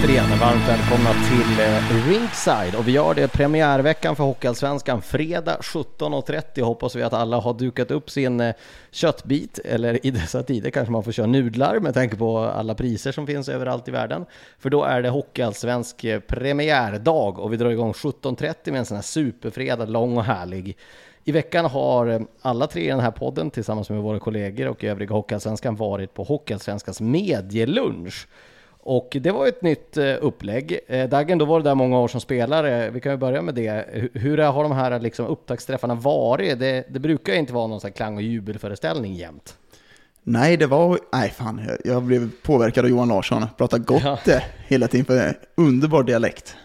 Återigen varmt välkomna till eh, Ringside Rinkside och vi gör det premiärveckan för Hockeyallsvenskan fredag 17.30. Hoppas vi att alla har dukat upp sin eh, köttbit eller i dessa tider kanske man får köra nudlar med tanke på alla priser som finns överallt i världen. För då är det Hockeyallsvensk eh, premiärdag och vi drar igång 17.30 med en sån här superfredag, lång och härlig. I veckan har alla tre i den här podden tillsammans med våra kollegor och övriga Hockeyallsvenskan varit på Hockeyallsvenskans medielunch. Och det var ett nytt eh, upplägg. Eh, Dagen, då var det där många år som spelare. Vi kan ju börja med det. Hur, har de här liksom, upptaktsträffarna varit? Det, det brukar ju inte vara någon sån klang och jubelföreställning jämt. Nej, det var... Nej, fan. Jag, jag blev påverkad av Johan Larsson. Pratar gott Ja. det hela tiden. För underbar dialekt.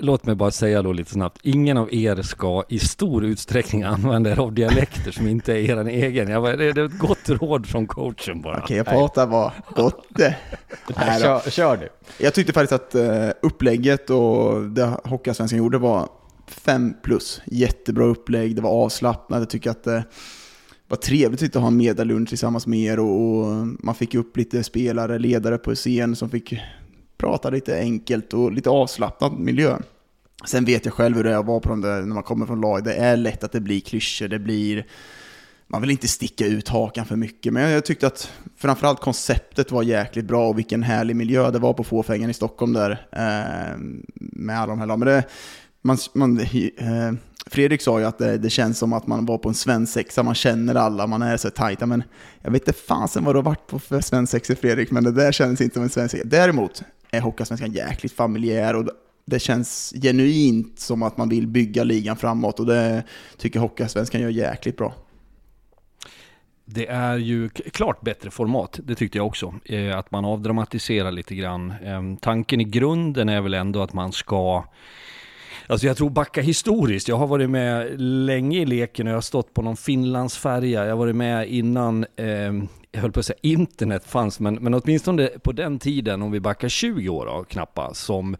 Låt mig bara säga då lite snabbt. Ingen av er ska i stor utsträckning använda er av dialekter som inte är er egen. Jag, bara- det är ett gott råd från coachen bara. Okej, jag pratar bara gott det. Nej, då. Kör, kör du. Jag tyckte faktiskt att eh, upplägget och det Hockeyallsvenskan gjorde var fem plus. Jättebra upplägg, det var avslappnat. Jag tycker att det var trevligt att ha en medialunch tillsammans med er och, och man fick upp lite spelare, ledare på scen som fick prata lite enkelt och lite avslappnad miljö. Sen vet jag själv hur det är att vara på de där, när man kommer från lag. Det är lätt att det blir klyschor, det blir... Man vill inte sticka ut hakan för mycket, men jag tyckte att framförallt konceptet var jäkligt bra och vilken härlig miljö det var på Fåfängan i Stockholm där. Eh, med alla de här lagen. Men det, man, man, eh, Fredrik sa ju att det, det känns som att man var på en svensexa, man känner alla, man är så tajta, men jag vet inte fasen vad du har varit på för svensexa Fredrik, men det där känns inte som en svensexa. Däremot är Hockeyallsvenskan jäkligt familjär och det känns genuint som att man vill bygga ligan framåt och det tycker Hockeyallsvenskan gör jäkligt bra. Det är ju klart bättre format, det tyckte jag också. Eh, att man avdramatiserar lite grann. Ehm, tanken i grunden är väl ändå att man ska Alltså jag tror backa historiskt. Jag har varit med länge i leken och jag har stått på någon Finlandsfärja. Jag har varit med innan, eh, jag höll på att säga internet fanns, men, men åtminstone på den tiden, om vi backar 20 år då, knappa, som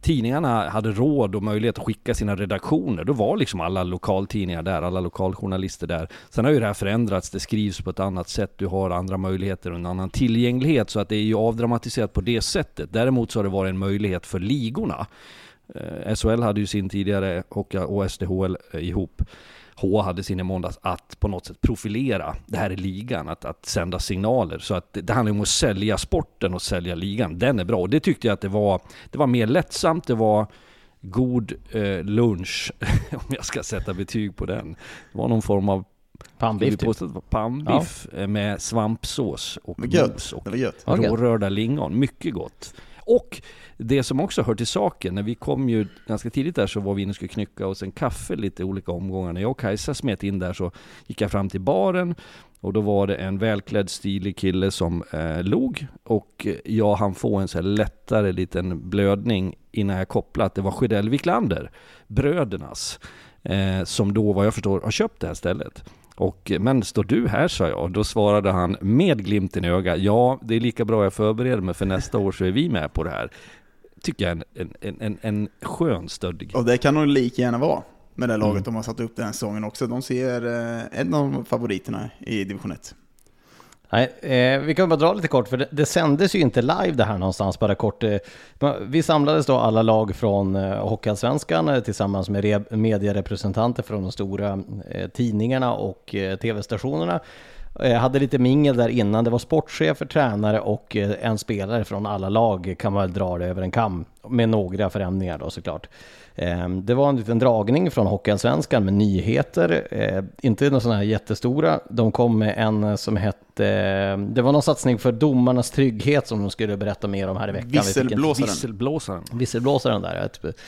tidningarna hade råd och möjlighet att skicka sina redaktioner. Då var liksom alla lokaltidningar där, alla lokaljournalister där. Sen har ju det här förändrats, det skrivs på ett annat sätt, du har andra möjligheter och en annan tillgänglighet, så att det är ju avdramatiserat på det sättet. Däremot så har det varit en möjlighet för ligorna. Eh, SHL hade ju sin tidigare och, SDHL eh, ihop. H hade sin i måndags att på något sätt profilera det här är ligan, att, att sända signaler. Så att det, det handlar om att sälja sporten och sälja ligan. Den är bra och det tyckte jag att det var. Det var mer lättsamt, det var god eh, lunch, om jag ska sätta betyg på den. Det var någon form av Pannbiff typ. pannbiff eh, med svampsås och mos och. Ja, rårörda lingon. Mycket gott. Och det som också hör till saken, när vi kom ju ganska tidigt där så var vi inne och skulle knycka oss en kaffe lite i olika omgångar. När jag och Kajsa smet in där så gick jag fram till baren och då var det en välklädd stilig kille som eh, log och jag hann få en så här lättare liten blödning innan jag kopplade att det var Sjödell Wiklander, brödernas, eh, som då vad jag förstår har köpt det här stället. Och, men står du här, sa jag. Då svarade han med glimten i ögat. Ja, det är lika bra jag förbereder mig för nästa år så är vi med på det här. Tycker jag är en, en, en, en skön stöddig. Och det kan nog lika gärna vara med det laget Mm. de har satt upp den här säsongen också. De ser eh, en av favoriterna i division 1. Nej, eh, vi kan bara dra lite kort, för det, det sändes ju inte live det här någonstans, bara kort. Eh, vi samlades då alla lag från eh, Hockeyallsvenskan eh, tillsammans med re, medierepresentanter från de stora eh, tidningarna och eh, tv-stationerna. Eh, hade lite mingel där innan, det var sportchefer, tränare och eh, en spelare från alla lag kan man väl dra det över en kam, med några förändringar då såklart. Ehm, det var en liten dragning från Hockeyallsvenskan med nyheter, eh, inte några sådana här jättestora. De kom med en som hette, det var någon satsning för domarnas trygghet som de skulle berätta mer om här i veckan. Visselblåsaren. Visselblåsaren. Visselblåsaren där, ett,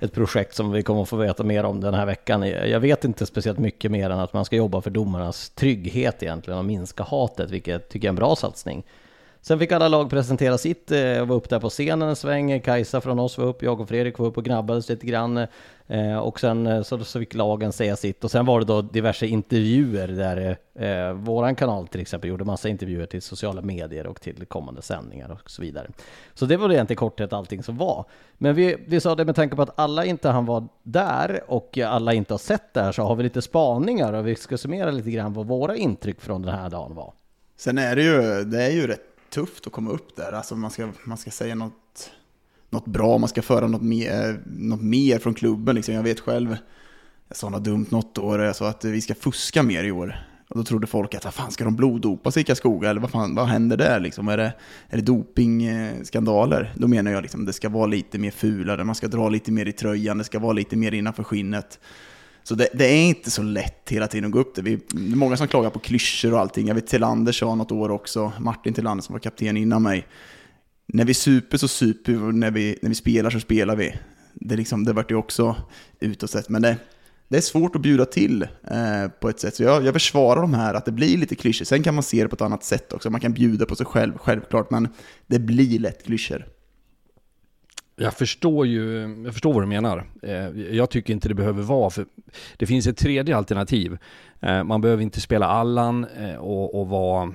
ett projekt som vi kommer att få veta mer om den här veckan. Jag vet inte speciellt mycket mer än att man ska jobba för domarnas trygghet egentligen och minska hatet, vilket jag tycker är en bra satsning. Sen fick alla lag presentera sitt, eh, jag var upp där på scenen en sväng, Kajsa från oss var upp, jag och Fredrik var upp och gnabbades lite grann. Eh, och sen eh, så, så fick lagen säga sitt och sen var det då diverse intervjuer där eh, våran kanal till exempel gjorde massa intervjuer till sociala medier och till kommande sändningar och så vidare. Så det var det egentligen i korthet allting som var. Men vi, vi sa det med tanke på att alla inte han var där och alla inte har sett det här så har vi lite spaningar och vi ska summera lite grann vad våra intryck från den här dagen var. Sen är det ju, det är ju rätt tufft att komma upp där. Alltså man ska, man ska säga något, något bra, man ska föra något mer, eh, något mer från klubben. Liksom. Jag vet själv, jag sa något dumt något år, jag sa att vi ska fuska mer i år. Och då trodde folk att, vad fan ska de bloddopa sig i Karlskoga? Eller vad, fan, vad händer där liksom? Är det, är det dopingskandaler? Då menar jag liksom, det ska vara lite mer fulare, man ska dra lite mer i tröjan, det ska vara lite mer innanför skinnet. Så det, det, är inte så lätt hela tiden att gå upp det. Vi, det är många som klagar på klyschor och allting. Jag vet Tillander sa något år också, Martin Tillander som var kapten innan mig. När vi super så super vi, när vi, när vi spelar så spelar vi. Det, liksom, det vart ju också utåt sett, men det, det är svårt att bjuda till eh, på ett sätt. Så jag, jag försvarar de här, att det blir lite klyschor. Sen kan man se det på ett annat sätt också. Man kan bjuda på sig själv, självklart, men det blir lätt klyschor. Jag förstår ju, jag förstår vad du menar. Eh, jag tycker inte det behöver vara, för det finns ett tredje alternativ. Eh, man behöver inte spela Allan eh, och, och vara,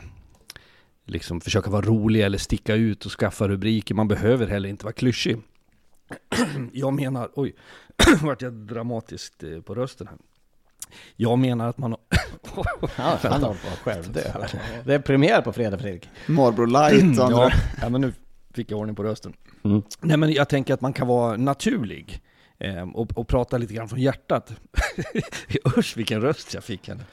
liksom försöka vara rolig eller sticka ut och skaffa rubriker. Man behöver heller inte vara klyschig. Jag menar, oj, vart jag dramatiskt på rösten här. Jag menar att man... ja, han håller på att självdö. Det är premiär på fredag Fredrik. Marlboro light ja, ja, men nu fick jag ordning på rösten. Mm. Nej men jag tänker att man kan vara naturlig. Eh, och, och, prata lite grann från hjärtat. Usch vilken röst jag fick. Henne.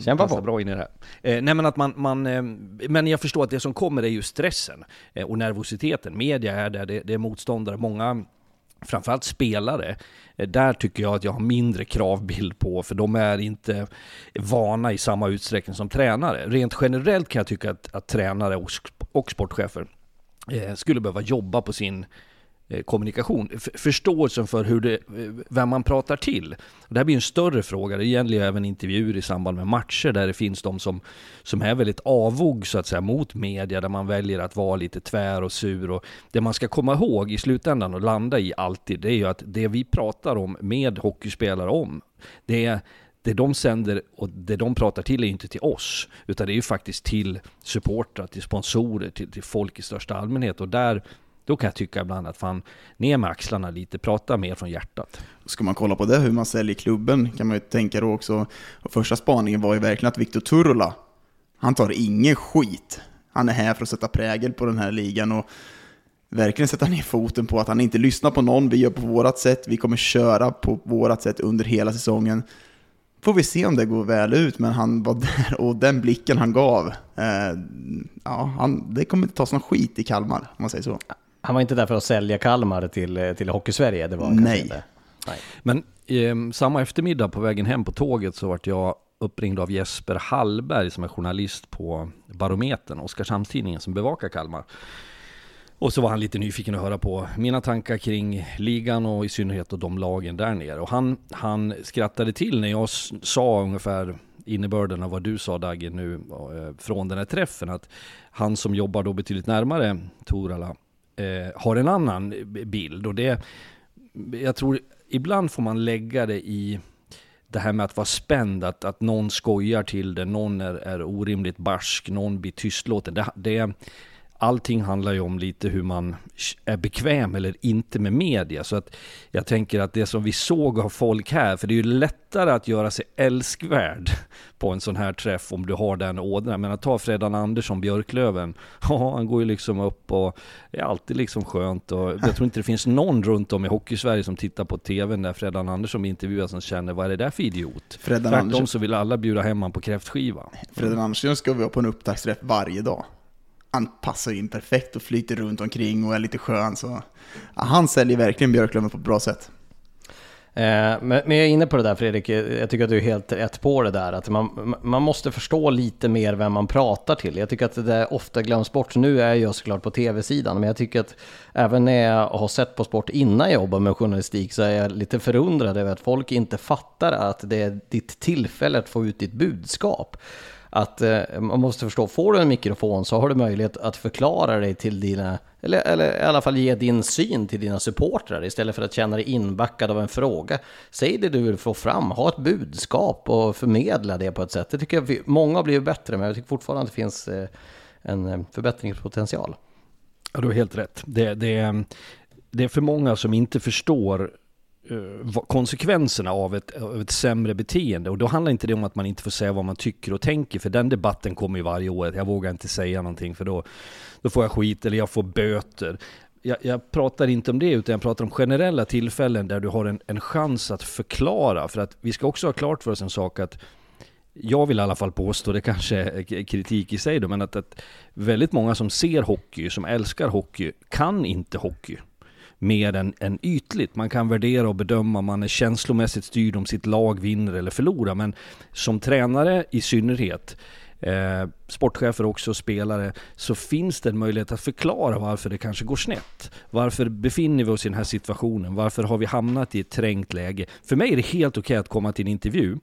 Kämpa på. bra in i det här. Eh, nej men att man, man eh, men jag förstår att det som kommer är ju stressen eh, och nervositeten. Media är där, det, det är motståndare, många framförallt spelare, eh, där tycker jag att jag har mindre kravbild på, för de är inte vana i samma utsträckning som tränare. Rent generellt kan jag tycka att, att tränare och, och sportchefer Eh, skulle behöva jobba på sin eh, kommunikation. Förståelsen för hur det, eh, vem man pratar till. Det här blir en större fråga. Det gäller ju även intervjuer i samband med matcher där det finns de som, som är väldigt avog så att säga mot media, där man väljer att vara lite tvär och sur. Och det man ska komma ihåg i slutändan och landa i alltid, det är ju att det vi pratar om med hockeyspelare om, det är det de sänder och det de pratar till är inte till oss, utan det är ju faktiskt till supportrar, till sponsorer, till, till folk i största allmänhet. Och där, då kan jag tycka ibland att fan, ner med axlarna lite, prata mer från hjärtat. Ska man kolla på det, hur man säljer klubben, kan man ju tänka då också. Och första spaningen var ju verkligen att Viktor Turula, han tar ingen skit. Han är här för att sätta prägel på den här ligan och verkligen sätta ner foten på att han inte lyssnar på någon, vi gör på vårat sätt, vi kommer köra på vårat sätt under hela säsongen får vi se om det går väl ut, men han var där och den blicken han gav, eh, ja, han, det kommer inte tas någon skit i Kalmar, om man säger så. Han var inte där för att sälja Kalmar till, till Hockeysverige? Det var Nej. Nej. Men eh, samma eftermiddag på vägen hem på tåget så vart jag uppringd av Jesper Hallberg som är journalist på Barometern, Oskarshamnstidningen som bevakar Kalmar. Och så var han lite nyfiken att höra på mina tankar kring ligan och i synnerhet då de lagen där nere. Och han, han skrattade till när jag sa ungefär innebörden av vad du sa Dagge nu eh, från den här träffen. Att han som jobbar då betydligt närmare Torala eh, har en annan bild. Och det, jag tror ibland får man lägga det i det här med att vara spänd, att, att någon skojar till det, någon är, är orimligt barsk, någon blir tystlåten. Det, det, allting handlar ju om lite hur man är bekväm eller inte med media. Så att jag tänker att det som vi såg av folk här, för det är ju lättare att göra sig älskvärd på en sån här träff om du har den ådran. Men att ta Fredan Andersson, Björklöven, ja han går ju liksom upp och är alltid liksom skönt. Och jag tror inte det finns någon runt om i Hockeysverige som tittar på TVn där Fredan Andersson intervjuas som känner vad är det där för idiot? Fredan Tvärtom Andersson, så vill alla bjuda hem han på kräftskiva. Fredan Andersson ska vi ha på en upptaktsträff varje dag. Han passar in perfekt och flyter runt omkring och är lite skön. Så han säljer verkligen Björklöven på ett bra sätt. Eh, men, men jag är inne på det där Fredrik, jag tycker att du är helt rätt på det där. Att man, man måste förstå lite mer vem man pratar till. Jag tycker att det där ofta glöms bort. Nu är jag såklart på tv-sidan, men jag tycker att även när jag har sett på sport innan jag jobbar med journalistik så är jag lite förundrad över att folk inte fattar att det är ditt tillfälle att få ut ditt budskap att eh, man måste förstå, får du en mikrofon så har du möjlighet att förklara dig till dina, eller, eller i alla fall ge din syn till dina supportrar istället för att känna dig inbackad av en fråga. Säg det du vill få fram, ha ett budskap och förmedla det på ett sätt. Det tycker jag vi, många har blivit bättre men jag tycker fortfarande att det finns eh, en eh, förbättringspotential. Ja, du har helt rätt. Det, det, det är för många som inte förstår Eh, konsekvenserna av ett, av ett sämre beteende. Och då handlar inte det om att man inte får säga vad man tycker och tänker, för den debatten kommer ju varje år. Jag vågar inte säga någonting för då, då får jag skit eller jag får böter. Jag, jag, pratar inte om det, utan jag pratar om generella tillfällen där du har en, en chans att förklara. För att vi ska också ha klart för oss en sak att jag vill i alla fall påstå, det kanske är kritik i sig då, men att, att väldigt många som ser hockey, som älskar hockey, kan inte hockey mer än, än ytligt. Man kan värdera och bedöma, man är känslomässigt styrd om sitt lag vinner eller förlorar. Men som tränare i synnerhet, eh, sportchefer också, spelare, så finns det en möjlighet att förklara varför det kanske går snett. Varför befinner vi oss i den här situationen? Varför har vi hamnat i ett trängt läge? För mig är det helt okej okay att komma till en intervju.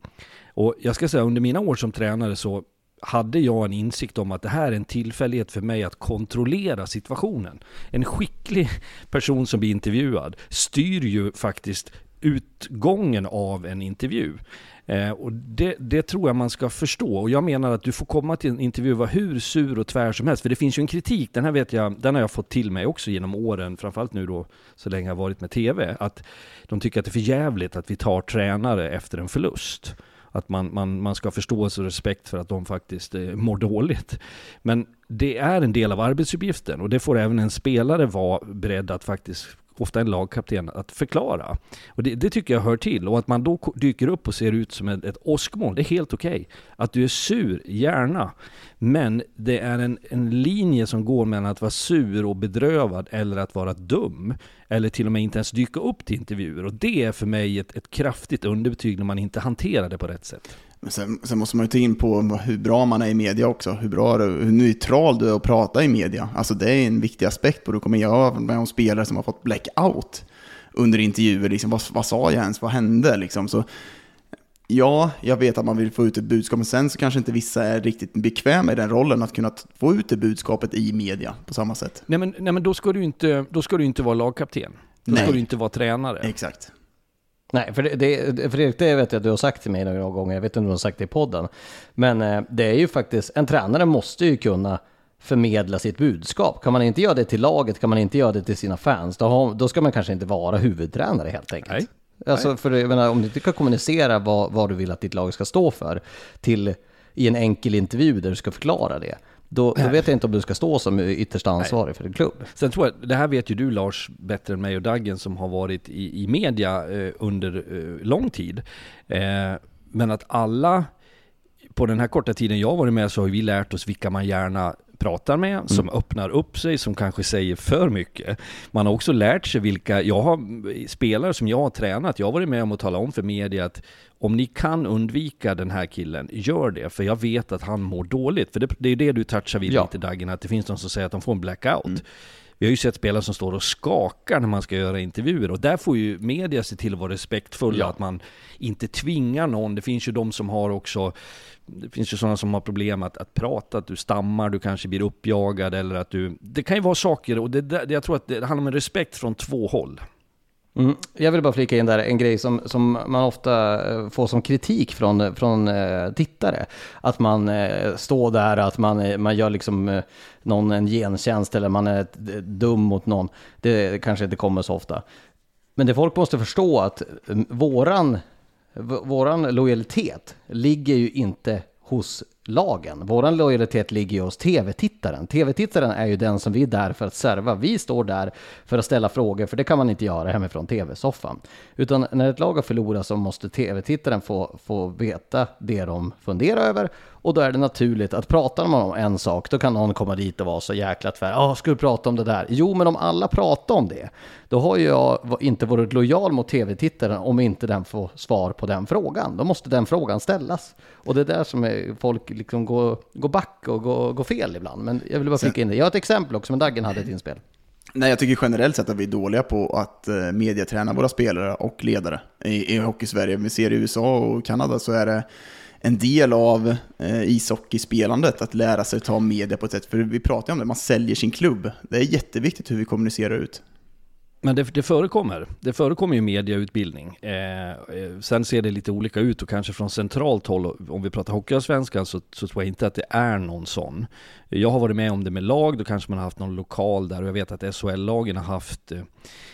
Och jag ska säga under mina år som tränare så hade jag en insikt om att det här är en tillfällighet för mig att kontrollera situationen. En skicklig person som blir intervjuad styr ju faktiskt utgången av en intervju. Eh, och det, det, tror jag man ska förstå. Och jag menar att du får komma till en intervju och vara hur sur och tvär som helst. För det finns ju en kritik, den här vet jag, den har jag fått till mig också genom åren, framförallt nu då så länge jag varit med TV. Att de tycker att det är för jävligt att vi tar tränare efter en förlust att man, man, man ska ha förståelse och respekt för att de faktiskt eh, mår dåligt. Men det är en del av arbetsuppgiften och det får även en spelare vara beredd att faktiskt ofta en lagkapten, att förklara. Och det, det, tycker jag hör till. Och att man då dyker upp och ser ut som ett, ett åskmoln, det är helt okej. Okay. Att du är sur, gärna. Men det är en, en linje som går mellan att vara sur och bedrövad eller att vara dum. Eller till och med inte ens dyka upp till intervjuer. Och det är för mig ett, ett kraftigt underbetyg när man inte hanterar det på rätt sätt. Men sen, sen, måste man ju ta in på hur bra man är i media också. Hur, bra, hur neutral du är att prata i media. Alltså det är en viktig aspekt på det. Du kommer göra med om spelare som har fått blackout under intervjuer. Liksom, vad, vad sa jag ens? Vad hände? Liksom, så, ja, jag vet att man vill få ut ett budskap, men sen så kanske inte vissa är riktigt bekväma i den rollen att kunna få ut det budskapet i media på samma sätt. Nej men, nej, men då, ska du inte, då ska du inte vara lagkapten. Då nej. ska du inte vara tränare. Exakt. Nej, för det, det, Fredrik, det vet jag att du har sagt till mig några gånger, jag vet inte om du har sagt det i podden. Men eh, det är ju faktiskt, en tränare måste ju kunna förmedla sitt budskap. Kan man inte göra det till laget, kan man inte göra det till sina fans, då, har, då ska man kanske inte vara huvudtränare helt enkelt. Nej. Alltså, Nej. för jag menar, om du inte kan kommunicera vad, vad du vill att ditt lag ska stå för till, i en enkel intervju där du ska förklara det, då, då, vet jag inte om du ska stå som yttersta ansvarig Nej. för en klubb. Sen tror jag, det här vet ju du Lars bättre än mig och Daggen som har varit i, i media eh, under eh, lång tid. Eh, men att alla, på den här korta tiden jag har varit med så har vi lärt oss vilka man gärna pratar med, mm. som öppnar upp sig, som kanske säger för mycket. Man har också lärt sig vilka, jag har spelare som jag har tränat, jag har varit med om att tala om för media att om ni kan undvika den här killen, gör det. För jag vet att han mår dåligt. För det, det är det du touchar vid ja. lite Dagen, att det finns de som säger att de får en blackout. Mm. Vi har ju sett spelare som står och skakar när man ska göra intervjuer och där får ju media se till att vara respektfulla, ja. att man inte tvingar någon. Det finns ju de som har också, det finns ju sådana som har problem att, att prata, att du stammar, du kanske blir uppjagad eller att du, det kan ju vara saker och det, det jag tror att det handlar om respekt från två håll. Mm. Jag vill bara flika in där en grej som, som man ofta eh, får som kritik från, från eh, tittare. Att man eh, står där, att man, eh, man gör liksom eh, någon en gentjänst eller man är eh, dum mot någon. Det kanske inte kommer så ofta. Men det folk måste förstå att våran, våran lojalitet ligger ju inte hos lagen. Vår lojalitet ligger ju hos tv-tittaren. Tv-tittaren är ju den som vi är där för att serva. Vi står där för att ställa frågor, för det kan man inte göra hemifrån tv-soffan. Utan när ett lag har förlorat så måste tv-tittaren få, få veta det de funderar över och då är det naturligt att pratar man om en sak, då kan någon komma dit och vara så jäkla tvär. Ja, ska du prata om det där? Jo, men om alla pratar om det, då har jag inte varit lojal mot tv-tittaren om inte den får svar på den frågan. Då måste den frågan ställas. Och det är där som är, folk liksom går, går back och går, går fel ibland. Men jag vill bara flika in det. Jag har ett exempel också, men Daggen hade ett inspel. Nej, jag tycker generellt sett att vi är dåliga på att eh, mediaträna våra spelare och ledare i, i hockey-Sverige. Vi ser i USA och Kanada så är det en del av eh, ishockeyspelandet, att lära sig ta media på ett sätt. För vi pratar ju om det, man säljer sin klubb. Det är jätteviktigt hur vi kommunicerar ut. Men det, det, förekommer. Det förekommer ju mediautbildning. Eh, eh sen ser det lite olika ut och kanske från centralt håll, om vi pratar Hockeyallsvenskan, så, så tror jag inte att det är någon sån. Jag har varit med om det med lag, då kanske man har haft någon lokal där och jag vet att SHL-lagen har haft eh,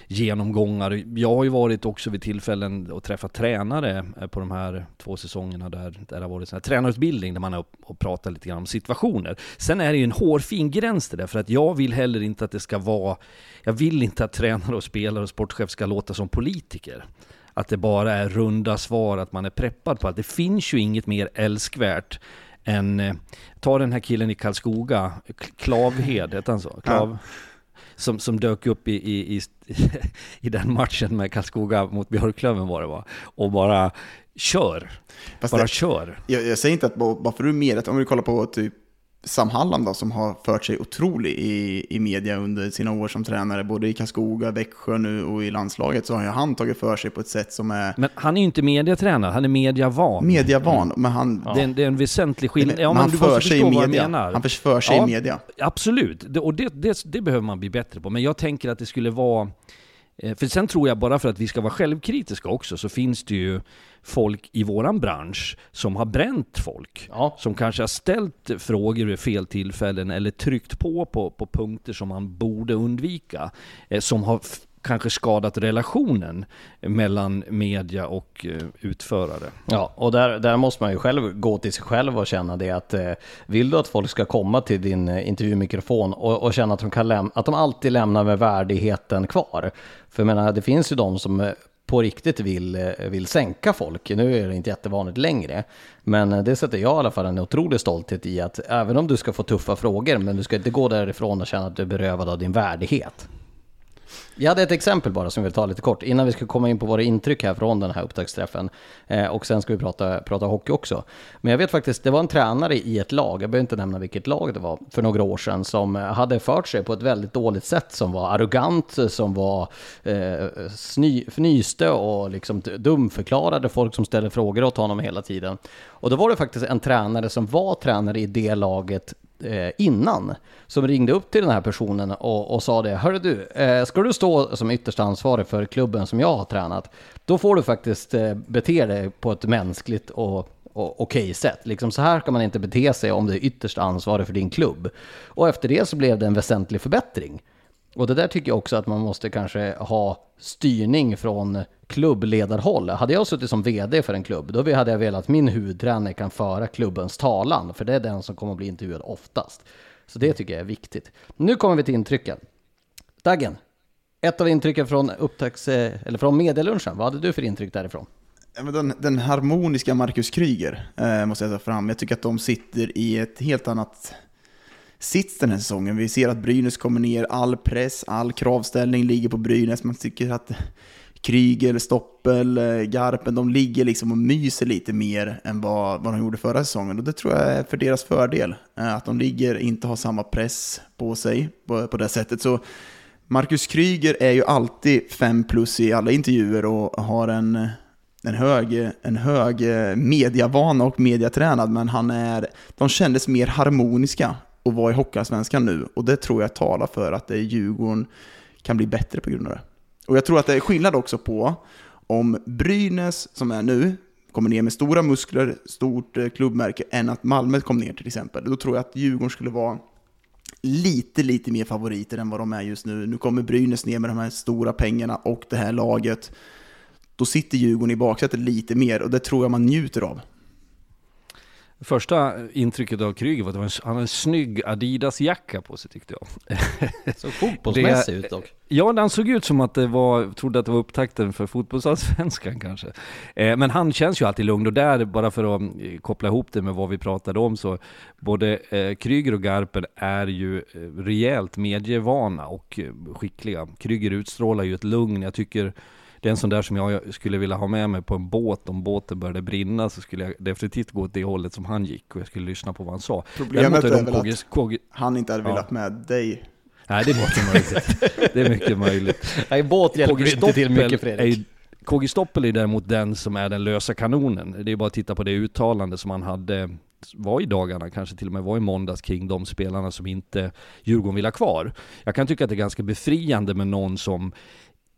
genomgångar. Jag har ju varit också vid tillfällen och träffat tränare eh, på de här två säsongerna där, där det har varit sån här tränarutbildning där man har och pratat lite grann om situationer. Sen är det ju en hårfin gräns det där, för att jag vill heller inte att det ska vara, jag vill inte att tränare och spelare och sportchef ska låta som politiker att det bara är runda svar, att man är preppad på att det finns ju inget mer älskvärt än, eh, ta den här killen i Karlskoga, Klavhed, heter han så? Klav, ja. som, som dök upp i, i, i, i den matchen med Karlskoga mot Björklöven var det va? Och bara kör. Fast bara det, kör. Jag, jag, säger inte att bara för du är med, om vi kollar på typ Sam Halland då, som har fört sig otrolig i, i media under sina år som tränare, både i Karlskoga, Växjö nu och i landslaget, så har ju han tagit för sig på ett sätt som är... Men han är ju inte mediatränare, han är mediavan. Mediavan, men han... Ja. Det, är en, det, är en, väsentlig skillnad. Ja, men han för sig i media. Han för sig ja, i media. Absolut, det, och det, det, det behöver man bli bättre på. Men jag tänker att det skulle vara för sen tror jag, bara för att vi ska vara självkritiska också, så finns det ju folk i våran bransch som har bränt folk. Ja. Som kanske har ställt frågor vid fel tillfällen eller tryckt på på, på punkter som man borde undvika. Eh, som har kanske skadat relationen mellan media och eh, utförare. Ja, och där, där måste man ju själv gå till sig själv och känna det att eh, vill du att folk ska komma till din eh, intervjumikrofon och, och känna att de, kan läm- att de alltid lämnar med värdigheten kvar. För jag menar, det finns ju de som eh, på riktigt vill, eh, vill sänka folk. Nu är det inte jättevanligt längre. Men eh, det sätter jag i alla fall en otrolig stolthet i att även om du ska få tuffa frågor, men du ska inte gå därifrån och känna att du är berövad av din värdighet. Jag hade ett exempel bara som vi vill ta lite kort innan vi ska komma in på våra intryck här från den här upptaktsträffen. Eh, och sen ska vi prata, prata hockey också. Men jag vet faktiskt, det var en tränare i ett lag, jag behöver inte nämna vilket lag det var, för några år sedan som eh, hade fört sig på ett väldigt dåligt sätt, som var arrogant, som var eh, sny, fnyste och liksom dumförklarade folk som ställde frågor åt honom hela tiden. Och då var det faktiskt en tränare som var tränare i det laget eh, innan som ringde upp till den här personen och, och sa det. Hörru du, eh, ska du stå som ytterst ansvarig för klubben som jag har tränat, då får du faktiskt eh, bete dig på ett mänskligt och okej okay sätt. Liksom så här kan man inte bete sig om du är ytterst ansvarig för din klubb. Och efter det så blev det en väsentlig förbättring. Och det där tycker jag också att man måste kanske ha styrning från klubbledarhåll. Hade jag suttit som VD för en klubb, då hade jag velat att min huvudtränare kan föra klubbens talan, för det är den som kommer att bli intervjuad oftast. Så det tycker jag är viktigt. Nu kommer vi till intrycken. Daggen, ett av intrycken från upptäcks, eh, eller från medielunchen, vad hade du för intryck därifrån? Den, den harmoniska Marcus Kryger eh, måste jag ta fram. Jag tycker att de sitter i ett helt annat sits den här säsongen. Vi ser att Brynäs kommer ner, all press, all kravställning ligger på Brynäs. Man tycker att Kryger, Stoppel, Garpen, de ligger liksom och myser lite mer än vad, vad de gjorde förra säsongen. Och det tror jag är för deras fördel. Eh, att de ligger, inte har samma press på sig på, på det sättet. Så Marcus Kryger är ju alltid fem plus i alla intervjuer och har en, en hög, en hög mediavana och mediatränad, men han är, de kändes mer harmoniska och vara i Hockeyallsvenskan nu. Och det tror jag talar för att det Djurgården kan bli bättre på grund av det. Och jag tror att det är skillnad också på om Brynäs, som är nu, kommer ner med stora muskler, stort eh, klubbmärke, än att Malmö kom ner till exempel. Då tror jag att Djurgården skulle vara lite, lite mer favoriter än vad de är just nu. Nu kommer Brynäs ner med de här stora pengarna och det här laget. Då sitter Djurgården i baksätet lite mer och det tror jag man njuter av. Första intrycket av Kryger var att en, han hade en snygg Adidas-jacka på sig tyckte jag. Så fotbollsmässig ut dock. Ja, den såg ut som att det var, trodde att det var upptakten för fotbollsallsvenskan kanske. Eh, men han känns ju alltid lugn och där, bara för att eh, koppla ihop det med vad vi pratade om, så både eh, Kryger och Garpen är ju eh, rejält medievana och skickliga. Kryger utstrålar ju ett lugn, jag tycker det är en sån där som jag skulle vilja ha med mig på en båt. Om båten började brinna så skulle jag definitivt gå åt det hållet som han gick och jag skulle lyssna på vad han sa. Problemet är, är väl att KG, han inte hade ja. velat med dig. Nej, det är mycket möjligt. Det är mycket möjligt. Nej, båt hjälper inte till mycket Fredrik. KG Stoppel är däremot den som är den lösa kanonen. Det är bara att titta på det uttalande som han hade var i dagarna, kanske till och med var i måndags kring de spelarna som inte Djurgården vill ha kvar. Jag kan tycka att det är ganska befriande med någon som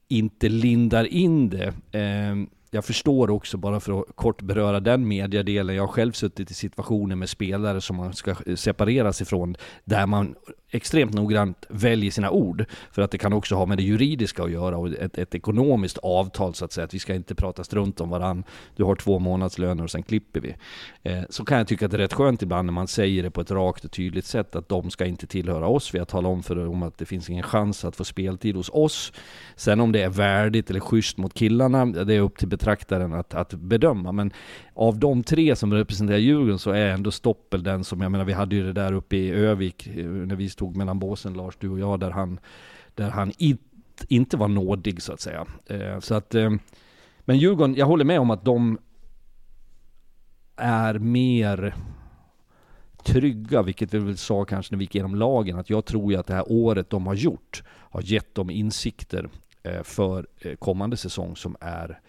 inte lindar in det. Eh, jag förstår också, bara för att kort beröra den mediadelen, jag har själv suttit i situationer med spelare som man ska separeras ifrån, där man extremt noggrant väljer sina ord. För att det kan också ha med det juridiska att göra och ett, ett ekonomiskt avtal så att säga. Att vi ska inte prata strunt om varann. Du har två månadslöner och sen klipper vi. Eh, så kan jag tycka att det är rätt skönt ibland när man säger det på ett rakt och tydligt sätt att de ska inte tillhöra oss. Vi har talat om för dem att det finns ingen chans att få speltid hos oss. Sen om det är värdigt eller schysst mot killarna, det är upp till betraktaren att, att bedöma. Men av de tre som representerar Djurgården så är ändå Stoppel den som, jag menar vi hade ju det där uppe i Övik eh, när vi stod mellan båsen, Lars, du och jag, där han, där han it, inte var nådig så att säga. Eh, så att, eh, men Djurgården, jag håller med om att de är mer trygga, vilket vi väl sa kanske när vi gick igenom lagen, att jag tror ju att det här året de har gjort har gett dem insikter eh, för eh, kommande säsong som är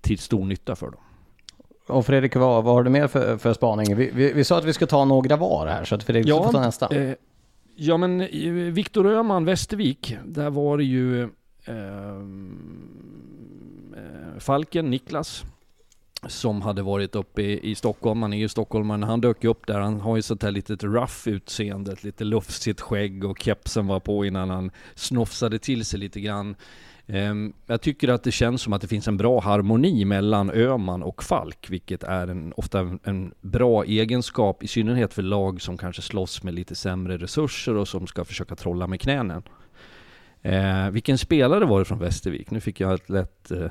till stor nytta för dem. Och Fredrik, vad, vad har du mer för, för spaning? Vi, vi, vi, sa att vi ska ta några var här, så att Fredrik ja, får ta nästa. Eh, ja, men Viktor Öhman, Västervik, där var det ju ehm, eh, Falken, Niklas, som hade varit uppe i, i Stockholm. Han är ju stockholmare. Han dök upp där. Han har ju sånt här litet rough utseende, lite lufsigt skägg och kepsen var på innan han snofsade till sig lite grann. Ehm, jag tycker att det känns som att det finns en bra harmoni mellan Öman och Falk, vilket är en, ofta en bra egenskap, i synnerhet för lag som kanske slåss med lite sämre resurser och som ska försöka trolla med knänen. Eh, vilken spelare var det från Västervik? Nu fick jag ett lätt... Eh...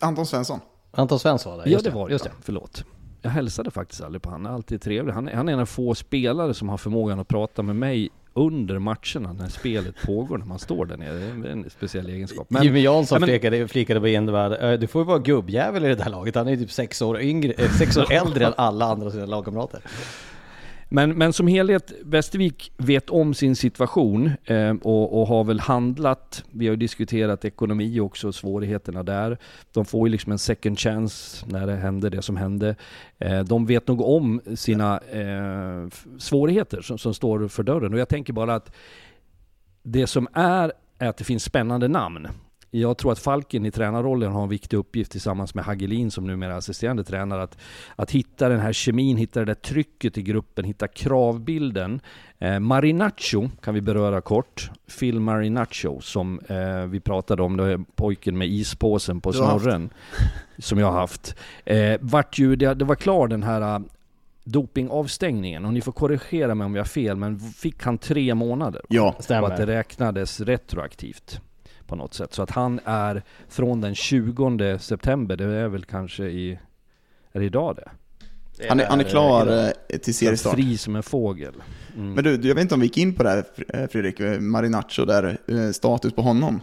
Anton Svensson. Anton Svensson var det? Ja, det var Just det. Förlåt. Jag hälsade faktiskt aldrig på honom. Han är alltid trevlig. Han, han är en av få spelare som har förmågan att prata med mig under matcherna när spelet pågår när man står där nere. Det är en speciell egenskap. Men, Jimmy Jansson men, flikade, flikade på det du får ju vara gubbjävel i det där laget. Han är ju typ sex år, yngre, eh, sex år äldre än alla andra sina lagkamrater. Men, men som helhet, Västervik vet om sin situation eh, och, och, har väl handlat. Vi har ju diskuterat ekonomi också, svårigheterna där. De får ju liksom en second chance när det hände det som hände. Eh, de vet nog om sina eh, svårigheter som, som står för dörren. Och jag tänker bara att det som är, är att det finns spännande namn. Jag tror att Falken i tränarrollen har en viktig uppgift tillsammans med Hagelin som numera är assisterande tränare. Att, att hitta den här kemin, hitta det där trycket i gruppen, hitta kravbilden. Eh, Marinaccio kan vi beröra kort. Phil Marinaccio som eh, vi pratade om, det är pojken med ispåsen på snorren. Som jag har haft. Eh, vart ju, det, det var klar den här eh, dopingavstängningen, och ni får korrigera mig om jag har fel, men fick han tre månader? Ja, stämmer. Och att det räknades retroaktivt på något sätt. Så att han är från den 20 september, det är väl kanske i, är det idag det? Han är, han är klar eh, till seriestart. Fri som en fågel. Mm. Men du, jag vet inte om vi gick in på det här eh, Fredrik, eh, Marinaccio där, status på honom.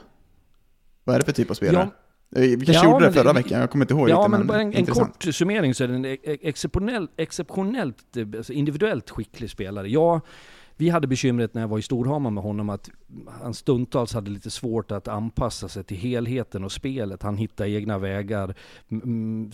Vad är det för typ av spelare? Ja. Vi kanske ja, gjorde det förra det, veckan, jag kommer inte ihåg Ja, riktigt, men, men en, en kort summering så är det en exceptionellt, exceptionellt alltså individuellt skicklig spelare. Jag vi hade bekymret när jag var i Storhammar med honom att han stundtals hade lite svårt att anpassa sig till helheten och spelet. Han hittade egna vägar,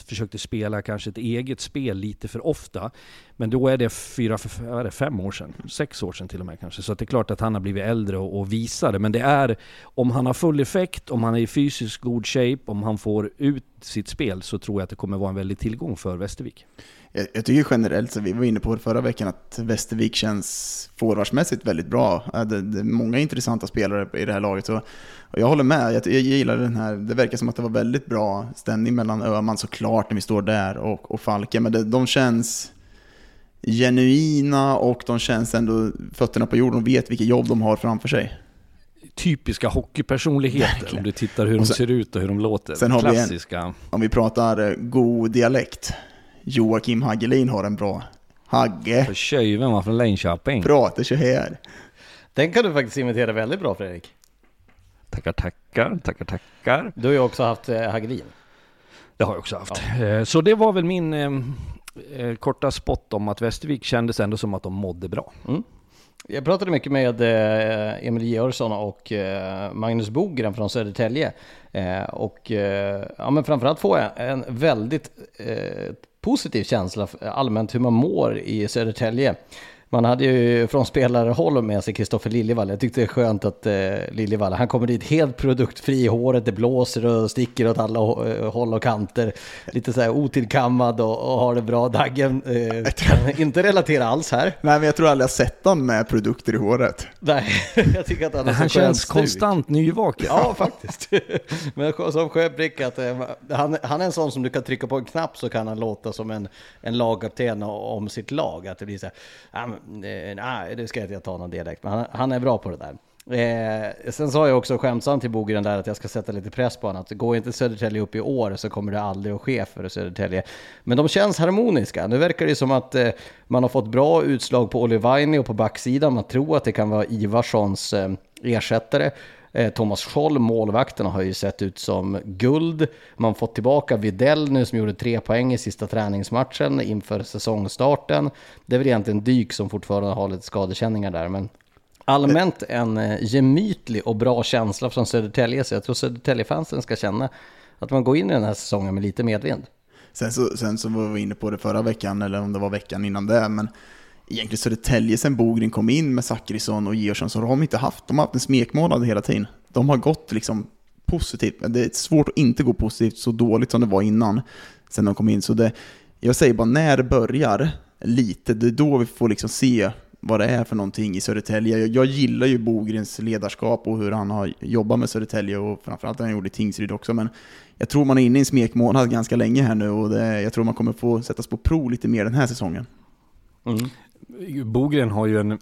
försökte spela kanske ett eget spel lite för ofta. Men då är det fyra, är det, fem år sedan, sex år sedan till och med kanske. Så det är klart att han har blivit äldre och, och visare. Men det är, om han har full effekt, om han är i fysiskt god shape, om han får ut sitt spel så tror jag att det kommer vara en väldig tillgång för Västervik. Jag, jag tycker generellt, så vi var inne på det förra veckan, att Västervik känns forwardsmässigt väldigt bra. Det, det är många intressanta spelare i det här laget. Så, och jag håller med, jag, jag gillar den här, det verkar som att det var väldigt bra stämning mellan Öhman såklart när vi står där och, och Falken, men det, de känns genuina och de känns ändå fötterna på jorden och vet vilket jobb de har framför sig typiska hockeypersonligheter Verkligen. om du tittar hur sen, de ser ut och hur de låter. Sen har Klassiska. Vi en, om vi pratar god dialekt, Joakim Hagelin har en bra Hagge. För tjöjven var från Linköping. Pratar så här. Den kan du faktiskt imitera väldigt bra Fredrik. Tackar, tackar, tackar, tackar. Du har ju också haft eh, Hagelin. Det har jag också haft. Ja. Eh, så det var väl min eh, eh, korta spot om att Västervik kändes ändå som att de mådde bra. Mm. Jag pratade mycket med eh, Emil Georgsson och eh, Magnus Bogren från Södertälje. Eh, och ja, men framförallt få en väldigt positiv känsla allmänt hur man mår i Södertälje. Man hade ju från spelarhåll med sig Kristoffer Liljevall. Jag tyckte det är skönt att eh, Liljevall, han kommer dit helt produktfri i håret, det blåser och sticker åt alla eh, håll och kanter. Lite så här otillkammad och, och har det bra. Daggen eh, kan inte relatera alls här. Nej, men jag tror aldrig jag sett honom med produkter i håret. Nej, jag tycker att han är Han känns konstant nyvaken. Ja, faktiskt. men som sjöprick att eh, han, han är en sån som du kan trycka på en knapp så kan han låta som en, en lagkapten om sitt lag. Att det blir så här, Eh, nej, det ska jag inte ta någon dialekt, men han, han är bra på det där. Eh, sen sa jag också skämtsamt till Bogren där att jag ska sätta lite press på honom. Att går inte Södertälje upp i år så kommer det aldrig att ske för Södertälje. Men de känns harmoniska. Nu verkar det som att eh, man har fått bra utslag på Olivaini och på backsidan. Man tror att det kan vara Ivarssons eh, ersättare. Eh, Thomas Scholl, målvakten, har ju sett ut som guld. Man fått tillbaka Videll nu som gjorde tre poäng i sista träningsmatchen inför säsongstarten. Det är väl egentligen Dyk som fortfarande har lite skadekänningar där, men allmänt en eh, gemytlig och bra känsla från Södertälje, så jag tror Södertäljefansen ska känna att man går in i den här säsongen med lite medvind. Sen så, sen så var vi inne på det förra veckan, eller om det var veckan innan det, men egentligen Södertälje sen Bogren kom in med Zachrisson och Georgsson så har de inte haft, de har haft en smekmånad hela tiden. De har gått liksom positivt, men det är svårt att inte gå positivt så dåligt som det var innan, sen de kom in. Så det, jag säger bara när det börjar lite, det är då vi får liksom se vad det är för någonting i Södertälje. Jag, jag gillar ju Bogrens ledarskap och hur han har jobbat med Södertälje och framförallt det han gjorde i Tingsryd också, men jag tror man är inne i en smekmånad ganska länge här nu och det, jag tror man kommer få sättas på prov lite mer den här säsongen. Mm. Bogren har ju en...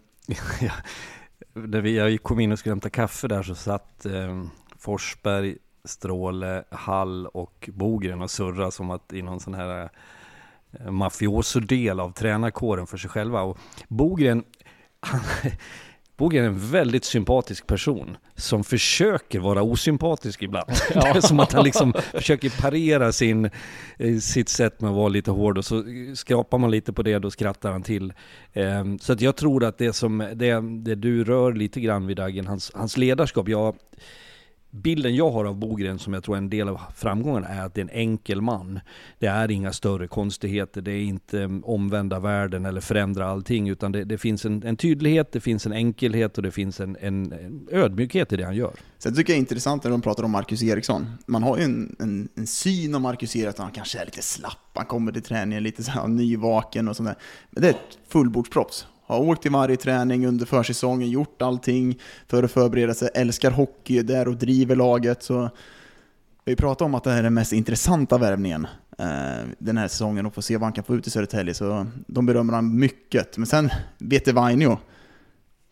När vi, jag kom in och skulle hämta kaffe där så satt eh, Forsberg, Stråle, Hall och Bogren och surra som att i någon sån här eh, mafioso-del av tränarkåren för sig själva. Och Bogren, han, Boge är en väldigt sympatisk person som försöker vara osympatisk ibland. Ja. Det är som att han liksom försöker parera sin, eh, sitt sätt med att vara lite hård och så skrapar man lite på det, då skrattar han till. Ehm, så att jag tror att det som, det, det du rör lite grann vid Dagen, hans, hans ledarskap, jag bilden jag har av Bogren, som jag tror är en del av framgången, är att det är en enkel man. Det är inga större konstigheter, det är inte mm, omvända världen eller förändra allting, utan det, det finns en, en, tydlighet, det finns en enkelhet och det finns en, en, en ödmjukhet i det han gör. Sen tycker jag det är intressant när de pratar om Marcus Eriksson. Man har ju en, en, en syn om Marcus Eriksson, han kanske är lite slapp, han kommer till träningen lite så här nyvaken och sådär. Men det är ett fullbordsproffs har åkt till varje träning under försäsongen, gjort allting för att förbereda sig, älskar hockey, där och driver laget. Så vi pratar om att det här är den mest intressanta värvningen eh, den här säsongen och få se vad han kan få ut i Södertälje. Så de berömmer han mycket. Men sen, Vete Vainio,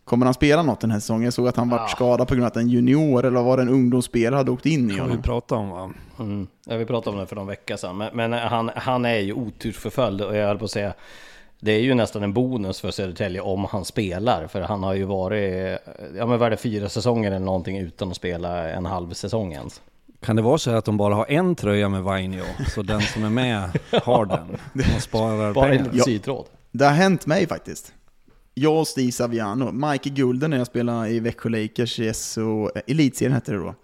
Kommer han spela något den här säsongen? Jag såg att han ja. var skadad på grund av att en junior eller var det en ungdomsspelare hade åkt in i honom. vi prata om va? Mm. Ja, vi pratade om det för någon vecka sedan. Men, men han, han är ju otursförföljd och jag höll på att säga det är ju nästan en bonus för Södertälje om han spelar. För han har ju varit, ja men vad är det, fyra säsonger eller någonting utan att spela en halv säsong ens. Kan det vara så att de bara har en tröja med Vainio, så den som är med har den? De sparar Bara pengar. en sytråd. Det har hänt mig faktiskt. jag och Steve Saviano, Mike Gulden när jag spelade i Växjö Lakers i SO, Elitserien hette det då.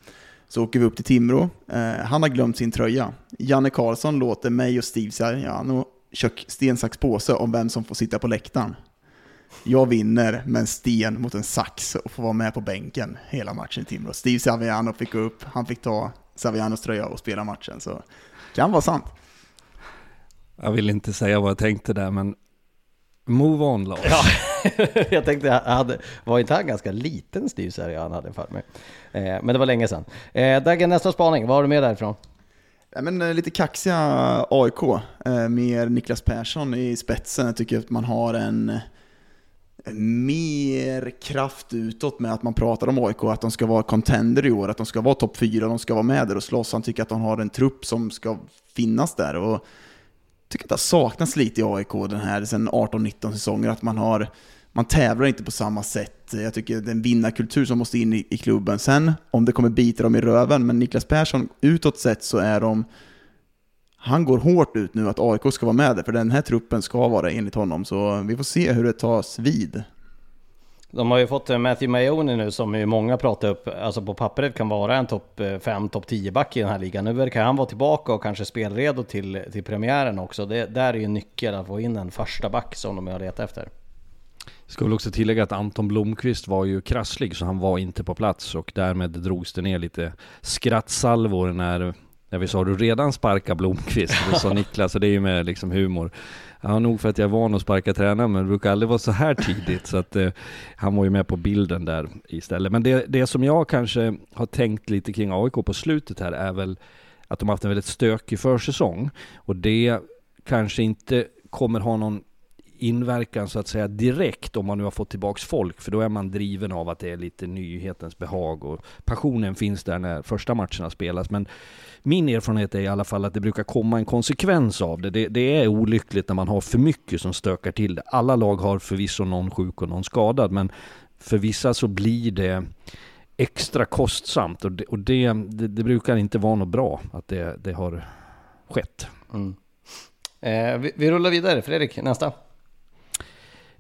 Så åker vi upp till Timrå. Eh, han har glömt sin tröja. Janne Karlsson låter mig och Steve Saviano kök sten, sax, påse om vem som får sitta på läktaren. Jag vinner med en sten mot en sax och får vara med på bänken hela matchen i Timrå. Steve Saviano fick gå upp, han fick ta Savianos tröja och spela matchen. Så kan vara sant. Jag vill inte säga vad jag tänkte där, men move on Lars. Ja, jag tänkte, jag hade, var inte han ganska liten Steve han hade för mig? Eh, men det var länge sedan. Eh, Dagen, nästa spaning, vad har du med därifrån? Ja, men, eh, lite kaxiga AIK, eh, med Niklas Persson i spetsen. Jag tycker att man har en mer kraft utåt med att man pratar om AIK, att de ska vara contender i år, att de ska vara topp 4, de ska vara med där och slåss. Han tycker att de har en trupp som ska finnas där. Och jag tycker att det har saknats lite i AIK den här sen 18-19 säsonger, att man har man tävlar inte på samma sätt. Jag tycker det är en vinnarkultur som måste in i, i klubben. Sen om det kommer bita dem i röven, men Niklas Persson, utåt sett så är de han går hårt ut nu att AIK ska vara med där, för den här truppen ska vara enligt honom. Så vi får se hur det tas vid. De har ju fått eh, Matthew Mayoni nu som ju många pratar upp, alltså på pappret kan vara en topp eh, 5, topp 10 back i den här ligan. Nu verkar han vara tillbaka och kanske spelredo till, till premiären också. Det där är ju nyckeln att få in en första back som de har letat efter. Ska väl också tillägga att Anton Blomqvist var ju krasslig så han var inte på plats och därmed drogs det ner lite skrattsalvor när när vi sa du redan sparka Blomqvist, det sa Niklas, och det är ju med liksom humor. Ja, nog för att jag är van att sparka tränare, men det brukar aldrig vara så här tidigt, så att eh, han var ju med på bilden där istället. Men det, det som jag kanske har tänkt lite kring AIK på slutet här är väl att de har haft en väldigt stökig försäsong, och det kanske inte kommer ha någon inverkan så att säga direkt om man nu har fått tillbaks folk, för då är man driven av att det är lite nyhetens behag och passionen finns där när första matcherna spelas. Men min erfarenhet är i alla fall att det brukar komma en konsekvens av det. det. Det är olyckligt när man har för mycket som stökar till det. Alla lag har förvisso någon sjuk och någon skadad, men för vissa så blir det extra kostsamt och det, och det, det, det brukar inte vara något bra att det, det har skett. Mm. Eh, vi, vi rullar vidare, Fredrik, nästa.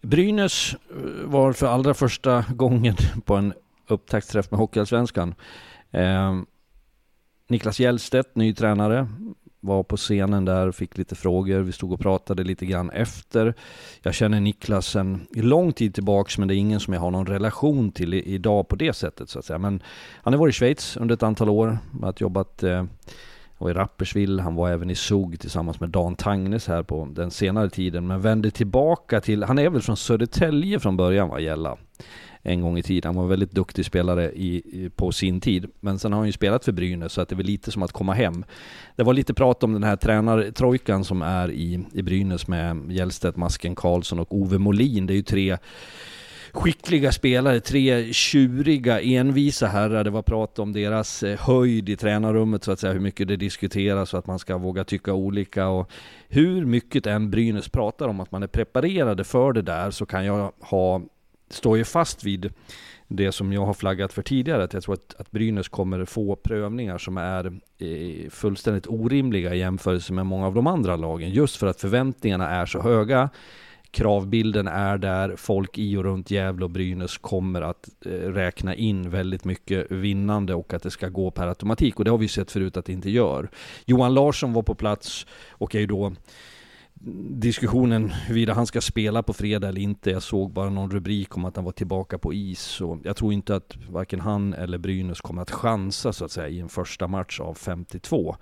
Brynäs eh, var för allra första gången på en upptaktsträff med Hockeyallsvenskan. Eh, Niklas Hjellstedt, ny tränare, var på scenen där, fick lite frågor. Vi stod och pratade lite grann efter. Jag känner Niklas sedan lång tid tillbaks, men det är ingen som jag har någon relation till idag på det sättet så att säga. Men han har varit i Schweiz under ett antal år, har jobbat eh, och i Rapperswil. Han var även i Zug tillsammans med Dan Tangnes här på den senare tiden, men vände tillbaka till, han är väl från Södertälje från början vad Gälla en gång i tiden. Han var en väldigt duktig spelare i, på sin tid. Men sen har han ju spelat för Brynäs, så att det är väl lite som att komma hem. Det var lite prat om den här tränartrojkan som är i, i Brynäs med Hjellstedt, Masken Karlsson och Ove Molin. Det är ju tre skickliga spelare, tre tjuriga, envisa herrar. Det var prat om deras eh, höjd i tränarrummet så att säga, hur mycket det diskuteras och att man ska våga tycka olika. Och hur mycket än Brynäs pratar om att man är preparerade för det där så kan jag ha, står ju fast vid det som jag har flaggat för tidigare, att jag tror att, att Brynäs kommer få prövningar som är eh, fullständigt orimliga i jämförelse med många av de andra lagen, just för att förväntningarna är så höga kravbilden är där, folk i och runt Gävle och Brynäs kommer att eh, räkna in väldigt mycket vinnande och att det ska gå per automatik. Och det har vi sett förut att det inte gör. Johan Larsson var på plats och är ju då diskussionen huruvida han ska spela på fredag eller inte. Jag såg bara någon rubrik om att han var tillbaka på is. Och jag tror inte att varken han eller Brynäs kommer att chansa så att säga i en första match av 52.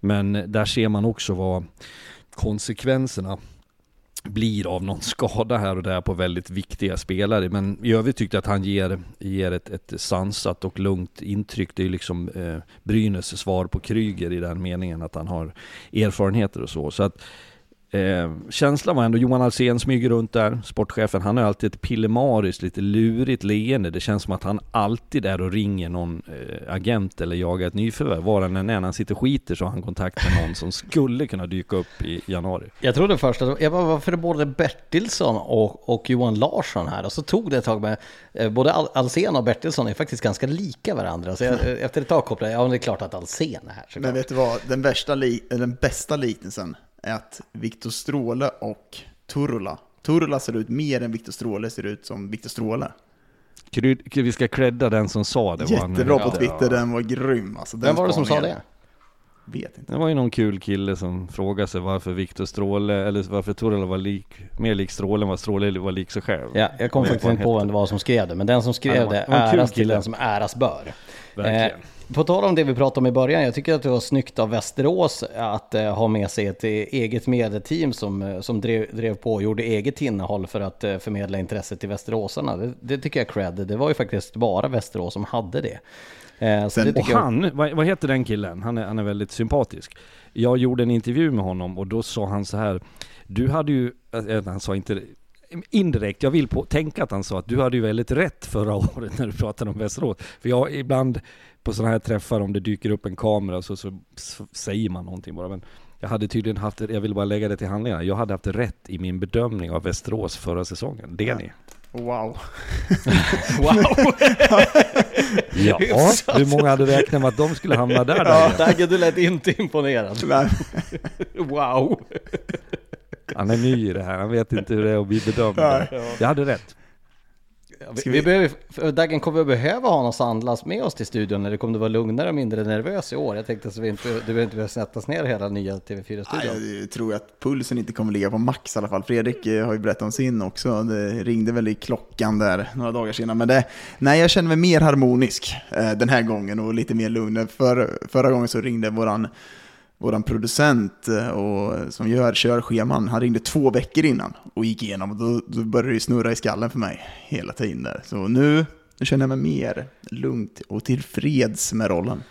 Men där ser man också vad konsekvenserna blir av någon skada här och där på väldigt viktiga spelare. Men i övrigt tyckte jag att han ger, ger ett, ett sansat och lugnt intryck. Det är ju liksom eh, Brynäs svar på Kryger i den meningen att han har erfarenheter och så. Så att Eh, känslan var ändå, Johan Alsen smyger runt där, sportchefen, han har alltid ett pillemariskt, lite lurigt leende. Det känns som att han alltid är och ringer någon eh, agent eller jagar ett nyförvärv. Var han än är, när han sitter och skiter så har han kontakt med någon som skulle kunna dyka upp i januari. Jag trodde först att, jag bara, varför är både Bertilsson och, och Johan Larsson här? Och så tog det ett tag med, eh, både Alsen och Bertilsson är faktiskt ganska lika varandra. Så jag, efter ett tag kopplade jag, ja det är klart att Alsen är här. Såklart. Men vet du vad, den, värsta li, den bästa liknelsen att Viktor Stråle och Turula Turla ser ut mer än Viktor Stråle ser ut som Viktor Stråle. Vi ska credda den som sa det. Jättebra på Ja. Twitter, den var grym. Alltså, den Vem var det som sa det? Vet inte. Det var ju någon kul kille som frågade sig varför Viktor Stråle, eller varför Torella var lik, mer lik Stråle än vad Stråle var lik sig själv. Ja, jag kom faktiskt inte på vem det var som skrev det, men den som skrev Ja, det var- var äras till kille. den som äras bör. Verkligen. på tal om det vi pratade om i början, jag tycker att det var snyggt av Västerås att eh, ha med sig ett eh, eget medieteam som, eh, som drev, drev på och gjorde eget innehåll för att eh, förmedla intresset till västeråsarna. Det, det tycker jag är cred. Det var ju faktiskt bara Västerås som hade det. Eh, Sen- Och jag, han, vad, vad heter den killen? Han är, han är väldigt sympatisk. Jag gjorde en intervju med honom och då sa han så här. Du hade ju, äh, han sa inte indirekt, jag vill på, tänka att han sa att du hade ju väldigt rätt förra året när du pratade om Västerås. För jag ibland på sådana här träffar om det dyker upp en kamera så, så, så säger man någonting bara. Men jag hade tydligen haft, jag vill bara lägga det till handlingarna, jag hade haft rätt i min bedömning av Västerås förra säsongen. Det är ni. Wow. wow! Ja, hur många hade räknat med att de skulle hamna där? ja? Dagge, du lät inte imponerad. Wow! Han är ny i det här, han vet inte hur det är att bli bedömd. Jag hade rätt. Vi, vi... behöver, för Daggen, kommer vi behöva ha någon sandlast med oss till studion eller kommer du vara lugnare och mindre nervös i år? Jag tänkte så vi inte, du behöver inte behöva sättas ner hela nya TV4-studion. Nej, jag tror att pulsen inte kommer ligga på max i alla fall. Fredrik eh, har ju berättat om sin också. Det ringde väl i klockan där några dagar senare. Men det, nej, jag känner mig mer harmonisk eh, den här gången och lite mer lugn. För, förra gången så ringde våran, våran producent eh, och, som gör körscheman, han ringde två veckor innan och gick igenom. Och då, då började det snurra i skallen för mig hela tiden där. Så nu, nu känner jag mig mer lugnt och tillfreds med rollen.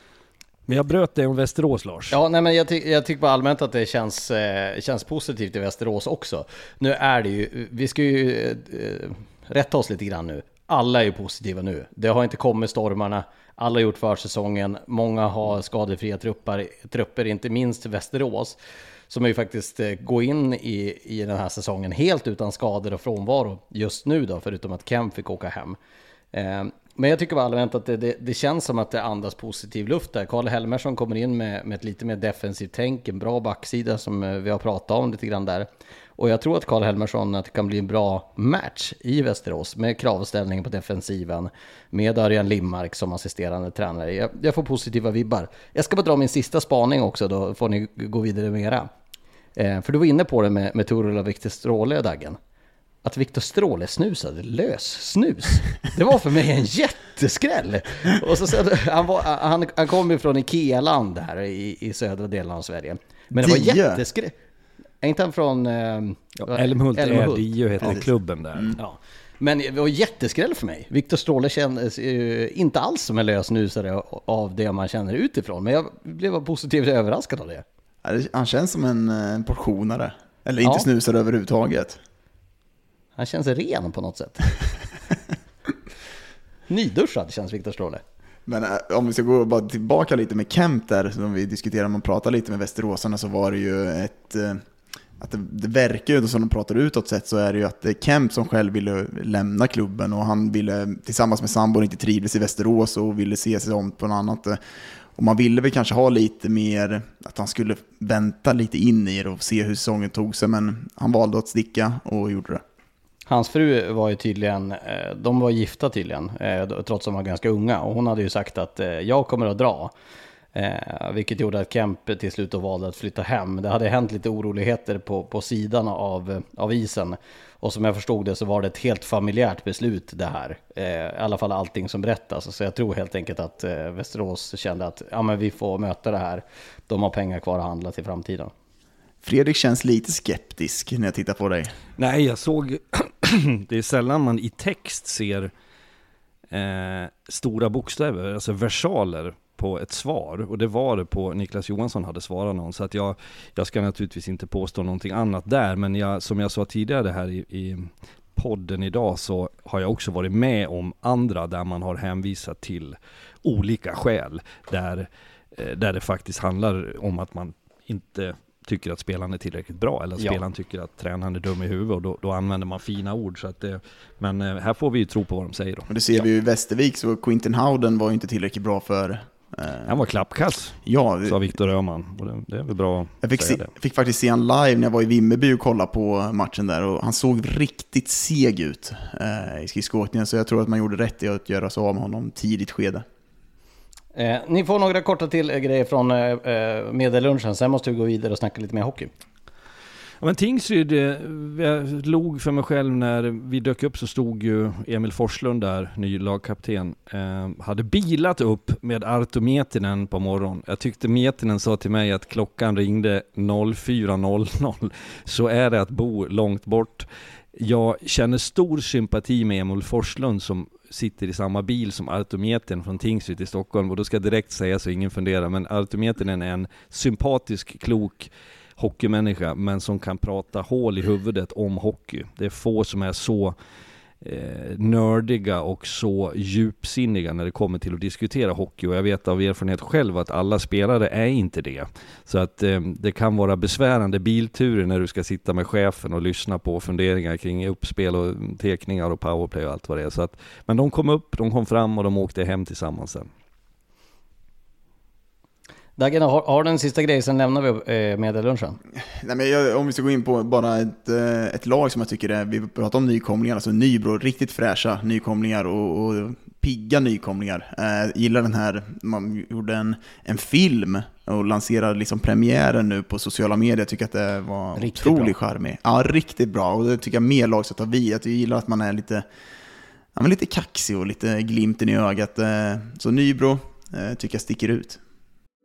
Men jag bröt dig om Västerås Lars. Ja, nej, men jag, ty jag tycker bara allmänt att det känns, eh, känns positivt i Västerås också. Nu är det ju, vi ska ju eh, rätta oss lite grann nu. Alla är ju positiva nu. Det har inte kommit stormarna. Alla har gjort försäsongen. Många har skadefria trupper, trupper inte minst Västerås. Som ju faktiskt eh, går in i, i den här säsongen helt utan skador och frånvaro just nu då, förutom att Kem fick åka hem. Eh, men jag tycker bara allmänt att det, det, det känns som att det andas positiv luft där. Karl Helmersson kommer in med, med ett lite mer defensivt tänk, en bra backsida som eh, vi har pratat om lite grann där. Och jag tror att Karl Helmersson att det kan bli en bra match i Västerås med kravställning på defensiven, med Örjan Limmark som assisterande tränare. Jag, jag får positiva vibbar. Jag ska bara dra min sista spaning också, då får ni gå vidare med era. Eh, för du var inne på det med, med Torula Viktor Stråle och Daggen att Viktor Stråle snusade lös-snus. Det var för mig en jätteskräll. Och så, så, han, var, han, han kom ju från Ikea-land här i, i södra delen av Sverige. Men det var jätteskräll. Är inte han från... Eh, Älmhult är Älmhult? Dio heter klubben där. Ja. Men det var jätteskräll för mig. Viktor Stråle kändes eh, inte alls som en lösnusare av det man känner utifrån. Men jag blev positivt överraskad av det. Ja, det- Han känns som en, eh, en portionare. Eller inte Ja. snusare överhuvudtaget. Han känns ren på något sätt. Nyduschad känns Viktor Stråle. Men eh, om vi ska gå bara tillbaka lite med Kemp där, som vi diskuterade, om man pratar lite med västeråsarna så var det ju ett... eh, Att det, det verkar ju som de pratar utåt sett så är det ju att det är Kemp som själv ville lämna klubben och han ville tillsammans med sambon inte trivdes i Västerås och ville se sig om på något annat. Och man ville väl kanske ha lite mer, att han skulle vänta lite in i det och se hur säsongen tog sig, men han valde att sticka och gjorde det. Hans fru var ju tydligen, eh, de var gifta tydligen, eh, trots att de var ganska unga. Och hon hade ju sagt att eh, jag kommer att dra. Eh, vilket gjorde att Kemp till slut då valde att flytta hem. Det hade hänt lite oroligheter på, på sidan av, av isen. Och som jag förstod det så var det ett helt familjärt beslut det här. Eh, I alla fall allting som berättas. Så jag tror helt enkelt att eh, Västerås kände att ja, men vi får möta det här. De har pengar kvar att handla till framtiden. Fredrik känns lite skeptisk när jag tittar på dig. Nej, jag såg... det är sällan man i text ser eh, stora bokstäver, alltså versaler på ett svar. Och det var det på Niklas Johansson hade svarat någon. Så att jag, jag ska naturligtvis inte påstå någonting annat där. Men jag, som jag sa tidigare här i, i podden idag så har jag också varit med om andra där man har hänvisat till olika skäl. Där, eh, där det faktiskt handlar om att man inte tycker att spelaren är tillräckligt bra eller att Ja. spelaren tycker att tränaren är dum i huvudet och då, då använder man fina ord. Så att det, men eh, här får vi ju tro på vad de säger då. Och det ser vi ju i Västervik, så Quintin Howden var ju inte tillräckligt bra för Eh, Han var klappkass, ja, sa Viktor Öhman. Och det, det är väl bra jag fick, att se, säga det. fick faktiskt se han live när jag var i Vimmerby och kollade på matchen där och han såg riktigt seg ut eh, i skridskoåkningen så jag tror att man gjorde rätt i att göra sig av med honom tidigt skede. Eh, ni får några korta till eh, grejer från eh, eh, medellunchen, sen måste vi gå vidare och snacka lite mer hockey. Ja, men Tingsryd, eh, jag log för mig själv när vi dök upp så stod ju Emil Forslund där, ny lagkapten, eh, hade bilat upp med Arto Mietinen på morgonen. Jag tyckte Mietinen sa till mig att klockan ringde 04.00, så är det att bo långt bort. Jag känner stor sympati med Emil Forslund som sitter i samma bil som Artometern från Tingsryd i Stockholm och då ska jag direkt säga så ingen funderar, men Artometern är en sympatisk, klok hockeymänniska, men som kan prata hål i huvudet om hockey. Det är få som är så eh, nördiga och så djupsinniga när det kommer till att diskutera hockey och jag vet av erfarenhet själv att alla spelare är inte det. Så att eh, det kan vara besvärande bilturer när du ska sitta med chefen och lyssna på funderingar kring uppspel och tekningar och powerplay och allt vad det är. Så att, men de kom upp, de kom fram och de åkte hem tillsammans sen. Dagen, har, har du en sista grej, sen lämnar vi eh, medellunchen. Nej, men jag, om vi ska gå in på bara ett, eh, ett lag som jag tycker är, vi pratar om nykomlingar, alltså Nybro, riktigt fräscha nykomlingar och, och pigga nykomlingar. Eh, gillar den här, man gjorde en, en film och lanserade liksom premiären nu på sociala medier. Jag tycker att det var Riktigt otroligt charmig. Ja, riktigt bra. Och det tycker jag mer lag ska ta vid. Att jag gillar att man är lite, ja, lite kaxig och lite glimten i ögat. Eh, så Nybro eh, tycker jag sticker ut.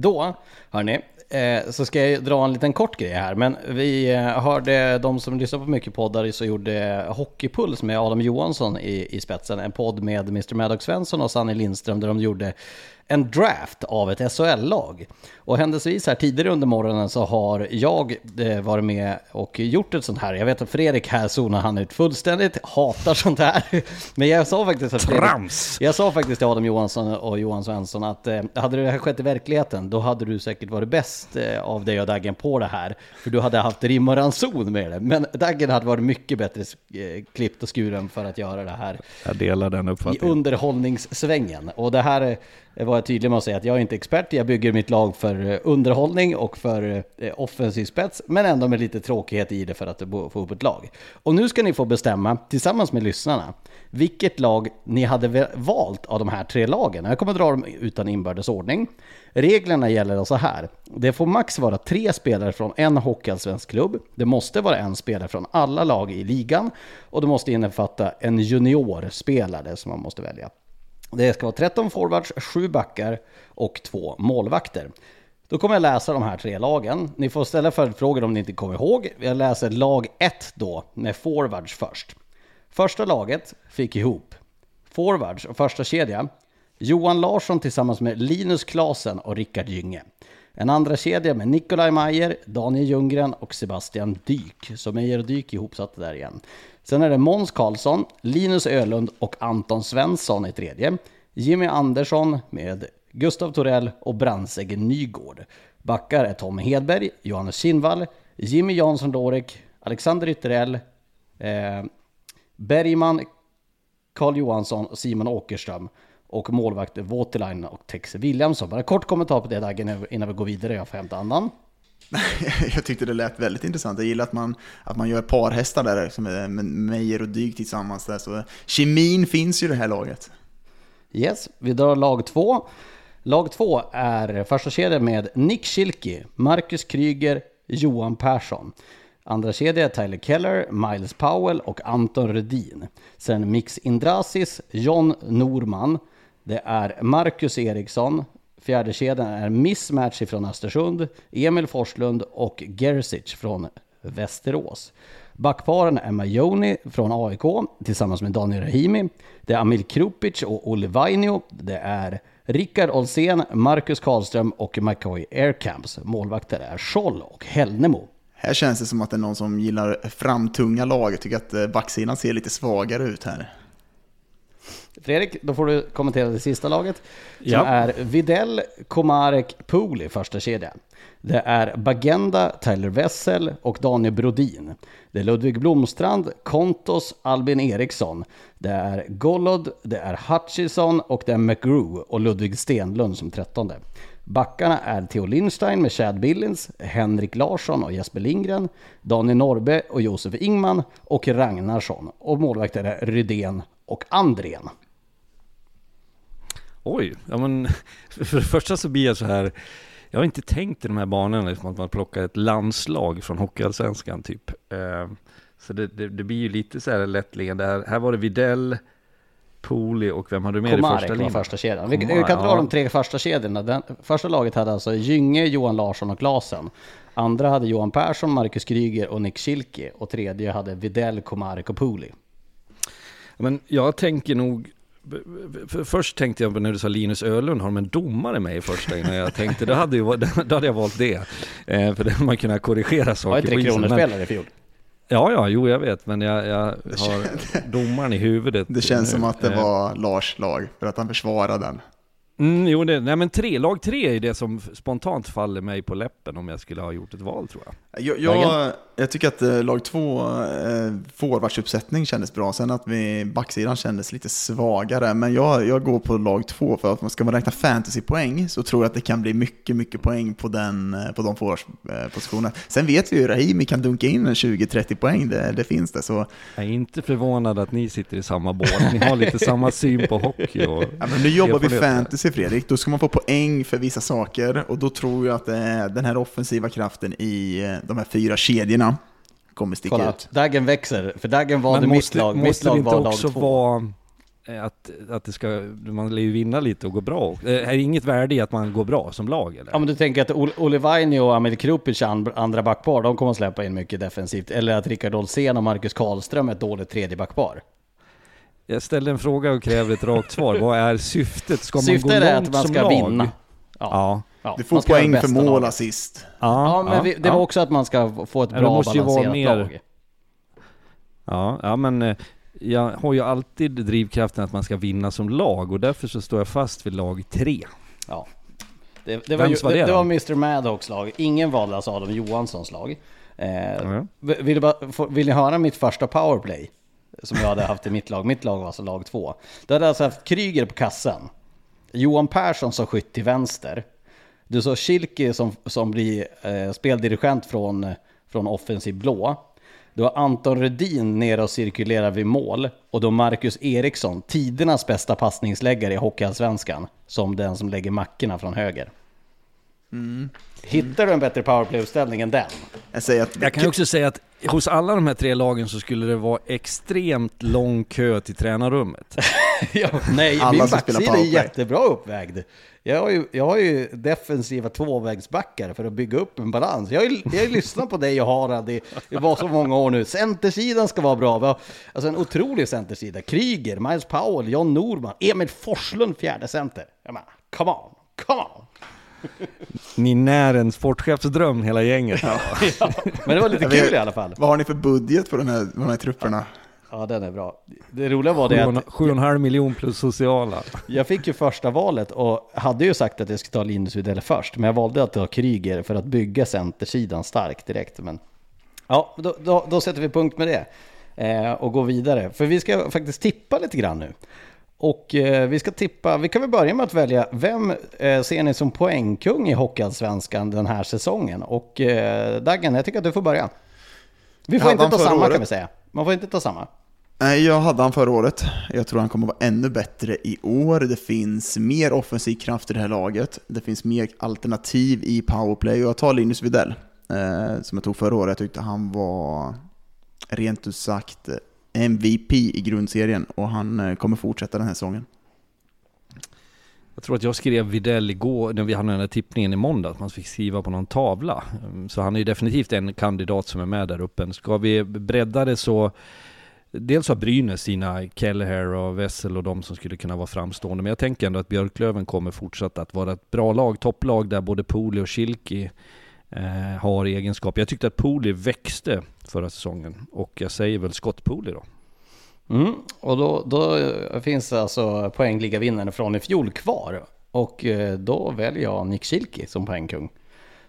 Då, hörni, eh, så ska jag dra en liten kort grej här. Men vi eh, hörde, de som lyssnar på mycket poddar, så gjorde Hockeypuls med Adam Johansson i, i spetsen. En podd med Mr Maddox Svensson och Sanny Lindström där de gjorde en draft av ett SHL-lag. Och händelsevis här tidigare under morgonen så har jag eh, varit med och gjort ett sånt här. Jag vet att Fredrik här zonar han ut fullständigt, hatar sånt här. Men jag sa faktiskt att Fredrik, Trams! jag sa faktiskt till Adam Johansson och Johan Svensson att eh, hade det här skett i verkligheten, då hade du säkert varit bäst eh, av dig och Daggen på det här. För du hade haft rim och ranson med det. Men Daggen hade varit mycket bättre eh, klippt och skuren för att göra det här Jag delar den i uppfattningen. underhållningssvängen. Och det här eh, var jag tydlig med att säga att jag är inte expert, jag bygger mitt lag för eh, underhållning och för eh, eh, offensiv spets, men ändå med lite tråkighet i det för att få upp ett lag. Och nu ska ni få bestämma, tillsammans med lyssnarna, vilket lag ni hade valt av de här tre lagen. Jag kommer dra dem utan inbördes ordning. Reglerna gäller så här. Det får max vara tre spelare från en hockeyallsvensk klubb. Det måste vara en spelare från alla lag i ligan. Och det måste innefatta en juniorspelare som man måste välja. Det ska vara 13 forwards, 7 backar och 2 målvakter. Då kommer jag läsa de här tre lagen. Ni får ställa följdfrågor om ni inte kommer ihåg. Jag läser lag 1 då, med forwards först. Första laget fick ihop forwards och första kedja. Johan Larsson tillsammans med Linus Klasen och Rickard Gynge. En andra kedja med Nikolaj Mayer, Daniel Ljunggren och Sebastian Dyk. Så Mayer och Dyk ihopsatta där igen. Sen är det Måns Karlsson, Linus Ölund och Anton Svensson i tredje. Jimmy Andersson med Gustav Torell och Brandsäge Nygård. Backar är Tom Hedberg, Johannes Kinnvall, Jimmy Jansson Lorek, Alexander Ytterell, eh, Bergman, Carl Johansson, och Simon Åkerström och målvakter Waterline och Tex Williamson. Bara kort kommentar på det Daggen innan vi går vidare, jag får hämta annan. jag tyckte det lät väldigt intressant. Jag gillar att man, att man gör parhästar där, som är med Meyer och Dyk tillsammans. Där. Så kemin finns ju i det här laget. Yes, vi drar lag två. Lag två är första kedjan med Nick Schilke, Marcus Kryger, Johan Persson. Andra kedja är Tyler Keller, Miles Powell och Anton Redin. Sen Mix Indrasis, John Norman. Det är Marcus Eriksson. Fjärde kedjan är Mismatch från Östersund, Emil Forslund och Gersic från Västerås. Backparen är Majoni från AIK tillsammans med Daniel Rahimi. Det är Amil Krupic och Olle Vainio. Det är Rickard Olsén, Marcus Karlström och McCoy Aircamps. Målvakter är Scholl och Hellnemo. Här känns det som att det är någon som gillar framtunga lag. Jag tycker att eh, backsidan ser lite svagare ut här. Fredrik, då får du kommentera det sista laget. Som Ja. är Videll, Komarek, Pooley första kedjan. Det är Bagenda, Tyler Wessel och Daniel Brodin. Det är Ludvig Blomstrand, Kontos, Albin Eriksson. Det är Gollod, det är Hutchison och det är McGrew och Ludvig Stenlund som trettonde. Backarna är Theo Lindstein med Chad Billings, Henrik Larsson och Jesper Lindgren, Daniel Norbe och Josef Ingman och Ragnarsson. Och målvakter är Rydén och Andrén. Oj, ja men för det första så blir jag så här Jag har inte tänkt i de här banorna liksom att man plockar ett landslag från Hockeyallsvenskan typ Eh, Så det, det, det blir ju lite så här lättliggande här, här var det Videll Poli och vem hade du med i första Komarek linjen? första kedjan. Vi, vi Komarek, kan dra ja. de tre första kedjorna. Den, första laget hade alltså Gynge, Johan Larsson och Glasen. Andra hade Johan Persson, Marcus Kryger och Nick Schilke. Och tredje hade Videll, Komarek och Pooley. Men jag tänker nog först tänkte jag på när du sa Linus Ölund, har de en domare med i första innan jag tänkte, då hade, ju, då hade jag valt det. Eh, för då hade man kunnat korrigera Det var saker på isen. Men- Kronor-spelare i fjol. Ja, ja, jo jag vet, men jag, jag har domaren i huvudet. Det känns som att det Eh, var Lars lag, för att han försvarade den. Mm, jo, det, nej men tre, lag tre är det som spontant faller mig på läppen om jag skulle ha gjort ett val tror jag. Jag, jag, jag tycker att eh, lag två eh, forwardsuppsättning kändes bra, sen att vi backsidan kändes lite svagare. Men jag, jag går på lag två, för att ska man räkna fantasypoäng så tror jag att det kan bli mycket, mycket poäng på, den, eh, på de forwardspositionerna. Sen vet vi ju Rahimi kan dunka in en 20-30 poäng, det, det finns det. Så Jag är inte förvånad att ni sitter i samma båt. Ni har lite samma syn på hockey och... Ja, men nu jobbar vi erfarenhet. Fantasy Fredrik, då ska man få poäng för vissa saker och då tror jag att det är den här offensiva kraften i eh, de här fyra kedjorna kommer sticka Kolla, ut. Daggen växer. För Daggen valde Men mitt måste, lag. Mitt måste det lag inte var lag också två. vara eh, att, att det ska, man lär ju vinna lite och gå bra. Eh, Är det inget värde i att man går bra som lag eller? Ja men du tänker att Ol- Olle Vainio och Amil Krupic and- andra backpar, de kommer att släppa in mycket defensivt. Eller att Rickard Olsén och Marcus Karlström är ett dåligt tredje backpar. Jag ställde en fråga och kräver ett rakt svar. Vad är syftet? Ska man Syftet gå är långt att man som ska lag? vinna. Ja. Ja, Du man får poäng för mål, laget. assist. Ja, men vi, det ja. var också att man ska få ett Ja, det bra måste ju vara balanserat mer- lag. Ja, ja men eh, jag har ju alltid drivkraften att man ska vinna som lag och därför så står jag fast vid lag tre. Ja. Det, det, var, ju, var det, det var Mr Madhawks lag. Ingen valde alltså Adam Johanssons lag. Eh, Ja. vill, bara, vill ni höra mitt första powerplay? Som jag hade haft i mitt lag. Mitt lag var alltså lag två. Då hade jag alltså haft Kryger på kassen. Johan Persson som skytt till vänster. Du sa Schilke som, som blir eh, speldirigent från, från offensiv blå. Du har Anton Rudin nere och cirkulerar vid mål. Och då Marcus Eriksson, tidernas bästa passningsläggare i Hockeyallsvenskan, som den som lägger mackorna från höger. Hittar du en bättre powerplay-uppställning än den? Jag säger att Jag kan ju också säga att hos alla de här tre lagen så skulle det vara extremt lång kö till tränarrummet. ja, nej, Alla min backsida är jättebra uppvägd. Jag har, ju, jag har ju defensiva tvåvägsbackar för att bygga upp en balans. Jag har ju, jag har ju lyssnat på dig och Harald i, i var så många år nu. Centersidan ska vara bra. Vi har, alltså en otrolig centersida. Kryger, Miles Powell, John Norman, Emil Forslund fjärde center. Jag menar, come on, come on. Ni när en sportchefsdröm hela gänget. Men det var lite kul i alla fall. Vad har ni för budget på den här, de här trupperna? Ja, den är bra. Det roliga var det att Sju och en halv miljon plus sociala. jag fick ju första valet och hade ju sagt att jag skulle ta Linus Widell först, men jag valde att ta Kryger för att bygga centersidan starkt direkt. Men ja, då, då, då sätter vi punkt med det eh, och går vidare. För vi ska faktiskt tippa lite grann nu. Och eh, vi ska tippa, vi kan väl börja med att välja, vem eh, ser ni som poängkung i Hockeyallsvenskan den här säsongen? Och eh, Daggen, jag tycker att du får börja. Vi får inte ta samma året? kan vi säga. Man får inte ta samma. Nej, jag hade han förra året. Jag tror han kommer vara ännu bättre i år. Det finns mer offensiv kraft i det här laget. Det finns mer alternativ i powerplay. Och jag tar Linus Widell, eh, som jag tog förra året. Jag tyckte han var rent ut sagt MVP i grundserien och han eh, kommer fortsätta den här säsongen. Jag tror att jag skrev Videll igår när vi hade den här tippningen i måndag, att man fick skriva på någon tavla. Mm, så han är ju definitivt en kandidat som är med där uppe. Ska vi bredda det så Dels har Brynäs sina Kelleher och Wessel och de som skulle kunna vara framstående. Men jag tänker ändå att Björklöven kommer fortsatt att vara ett bra lag, topplag där både Poli och Schilki eh, har egenskap. Jag tyckte att Poli växte förra säsongen och jag säger väl Scott Pooley då. Mm, och då, då finns det alltså poängligavinnaren från i fjol kvar. Och eh, då väljer jag Nick Schilke som poängkung.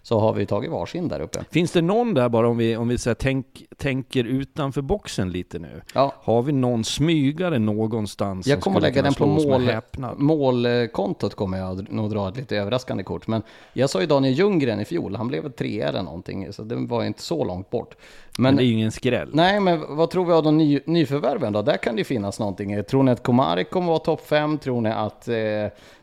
Så har vi tagit varsin där uppe. Finns det någon där bara om vi, om vi så här, tänk, tänker utanför boxen lite nu? Ja, Har vi någon smygare någonstans jag kommer lägga den på mål, målkontot kommer jag nog dra ett lite överraskande kort. Men jag sa ju Daniel Ljunggren i fjol, han blev trea eller någonting. Så det var ju inte så långt bort. Men Men det är ju ingen skräll. Nej, men vad tror vi av de ny, nyförvärven då? Där kan det ju finnas någonting. Tror ni att Komarek kommer vara topp 5? Tror ni att, eh,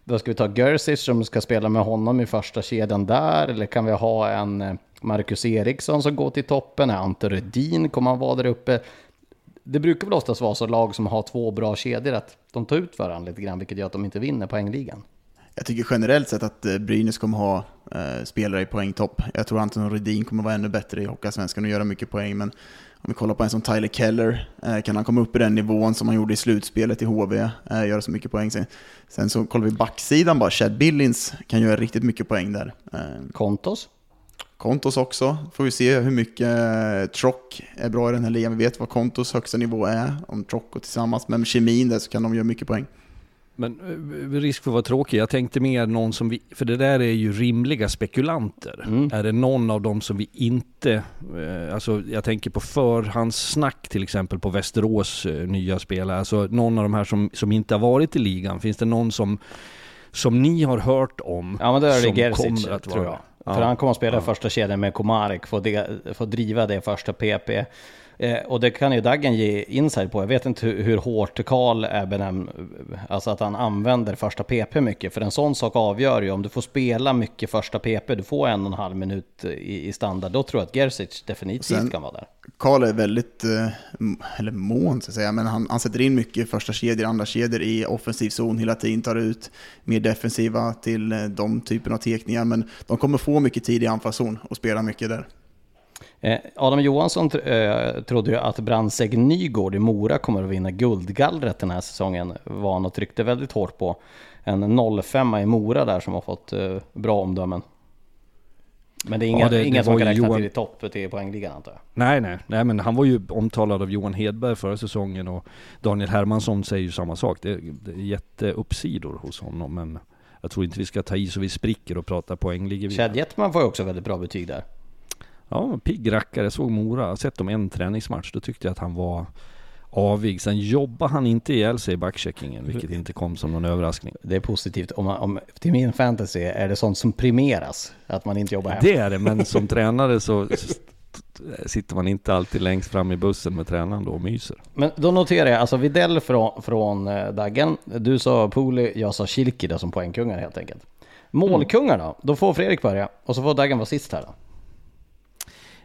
då ska vi ta Gerzic som ska spela med honom i första kedjan där? Eller kan vi ha en eh, Marcus Eriksson som går till toppen? Ante Rödin, kommer han vara där uppe? Det brukar väl oftast vara så lag som har två bra kedjor att de tar ut varandra lite grann, vilket gör att de inte vinner poängligan. Jag tycker generellt sett att eh, Brynäs kommer ha eh, spelare i poängtopp. Jag tror Anton Rudin kommer vara ännu bättre i Hockeyallsvenskan och göra mycket poäng, men om vi kollar på en som Tyler Keller, eh, kan han komma upp i den nivån som han gjorde i slutspelet i HV, eh, göra så mycket poäng sen. Sen så kollar vi backsidan bara, Chad Billings kan göra riktigt mycket poäng där. Eh, Kontos? Kontos också, får vi se hur mycket Trock är bra i den här ligan. Vi vet vad Kontos högsta nivå är, om Trock och tillsammans med kemin där så kan de göra mycket poäng. Men eh, risk för att vara tråkig, jag tänkte mer någon som vi, för det där är ju rimliga spekulanter. Mm. Är det någon av dem som vi inte, eh, alltså jag tänker på förhandssnack till exempel på Västerås eh, nya spelare, alltså någon av de här som, som inte har varit i ligan, finns det någon som, som ni har hört om? Ja men då är det Gerzic tror jag. Ja. För han kommer att spela första kedjan med Komarek, få, de, få driva det första PP. Eh, och det kan ju Daggen ge insight på. Jag vet inte hur, hur hårt Karl är benämnd, alltså att han använder första PP mycket. För en sån sak avgör ju om du får spela mycket första PP, du får en och en halv minut i, i standard, då tror jag att Gerzic definitivt Sen- kan vara där. Karl är väldigt, eh, eller mån så att säga, men han, han sätter in mycket första kedjor, andra kedjor i offensiv zon hela tiden, tar ut mer defensiva till eh, de typen av tekningar, men de kommer få mycket tid i anfallszon och spela mycket där. Eh, Adam Johansson eh, trodde ju att Brandsägg Nygård i Mora kommer att vinna guldgallret den här säsongen. Var han och tryckte väldigt hårt på. En 05 i Mora där som har fått eh, bra omdömen. Men det är inga, Ja, det- det ingen som kan räkna Johan- till topp till poängligan antar jag. Nej, nej, nej, men han var ju omtalad av Johan Hedberg förra säsongen och Daniel Hermansson säger ju samma sak. Det, det är jätteuppsidor hos honom, men jag tror inte vi ska ta i så vi spricker och prata poängligger. Chad Jetman får ju också väldigt bra betyg där. Ja, pigg rackare. Såg Mora, sett dem en träningsmatch. Då tyckte jag att han var avig. Sen jobbar han inte ihjäl sig i backcheckingen, vilket inte kom som någon överraskning. Det är positivt. Om man, om, till min fantasy är det sånt som primeras. Att man inte jobbar hem. Det är det, men som tränare så sitter man inte alltid längst fram i bussen med tränaren då och myser. Men då noterar jag, alltså Videll från, från eh, Daggen. Du sa Poli, jag sa Kilki då som poängkungar helt enkelt. Målkungar då? Då får Fredrik börja. Och så får Daggen vara sist här då.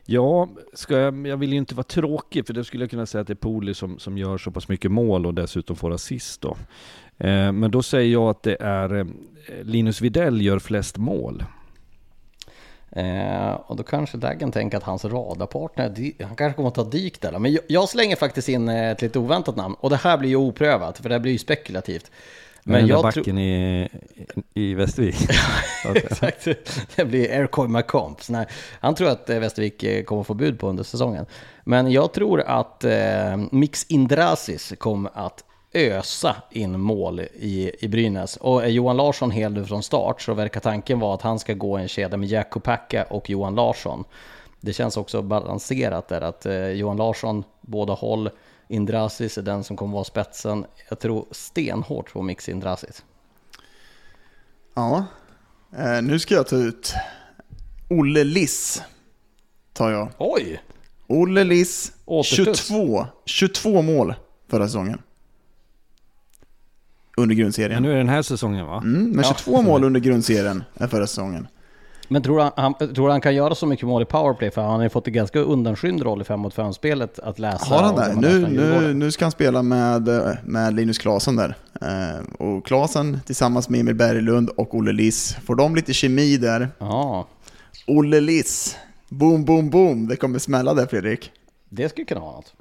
Ja, ska jag, jag vill ju inte vara tråkig för då skulle jag kunna säga att det är Poli som, som gör så pass mycket mål och dessutom får assist då. Eh, men då säger jag att det är eh, Linus Videll gör flest mål. Eh, och då kanske Daggen tänker att hans radarpartner, han kanske kommer att ta Dik där. Men jag, jag slänger faktiskt in eh, ett lite oväntat namn. Och det här blir ju oprövat, för det här blir ju spekulativt. Men den jag tror... backen i, i Västervik. Exakt, det blir Aircoy McComps. Nej, han tror att eh, Västervik eh, kommer få bud på under säsongen. Men jag tror att eh, Mix Indrasis kommer att ösa in mål i, i Brynäs. Och är Johan Larsson hel nu från start så verkar tanken vara att han ska gå en kedja med Jack Kopacka och Johan Larsson. Det känns också balanserat där att eh, Johan Larsson båda håll, Indrasis är den som kommer vara spetsen. Jag tror stenhårt på Mix Indrasis. Ja, eh, nu ska jag ta ut Olle Liss. Tar jag. Oj! Olle Liss, Återstuds. 22, 22 mål förra säsongen. Under Men grundserien. nu är det den här säsongen va? Mm, men 22 mål under grundserien är förra säsongen. Men tror han, han, tror han kan göra så mycket mål i powerplay? För han har ju fått en ganska undanskymd roll i 5 mot 5-spelet att läsa. Har han det? Nu, nu, nu ska han spela med, med Linus Klasen där. Eh, och Klasen tillsammans med Emil Berglund och Olle Liss. Får de lite kemi där. Ja, Olle Liss, boom, boom, boom. Det kommer smälla där Fredrik. det skulle kunna vara något.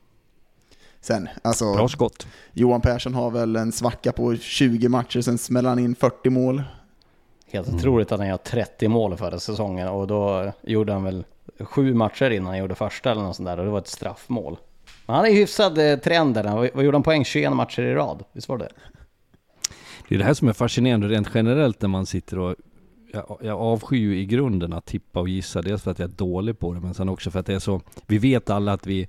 Sen, alltså, Bra skott. Johan Persson har väl en svacka på 20 matcher, sen smäller han in 40 mål. Helt otroligt att han gör 30 mål förra säsongen och då gjorde han väl sju matcher innan han gjorde första eller något sånt där och det var ett straffmål. Men han är hyfsad eh, trend där. Vad vad gjorde han poäng? 21 matcher i rad? Visst var det Det är det här som är fascinerande rent generellt när man sitter och jag, jag avskyr ju i grunden att tippa och gissa. Dels för att jag är dålig på det men sen också för att det är så Vi vet alla att vi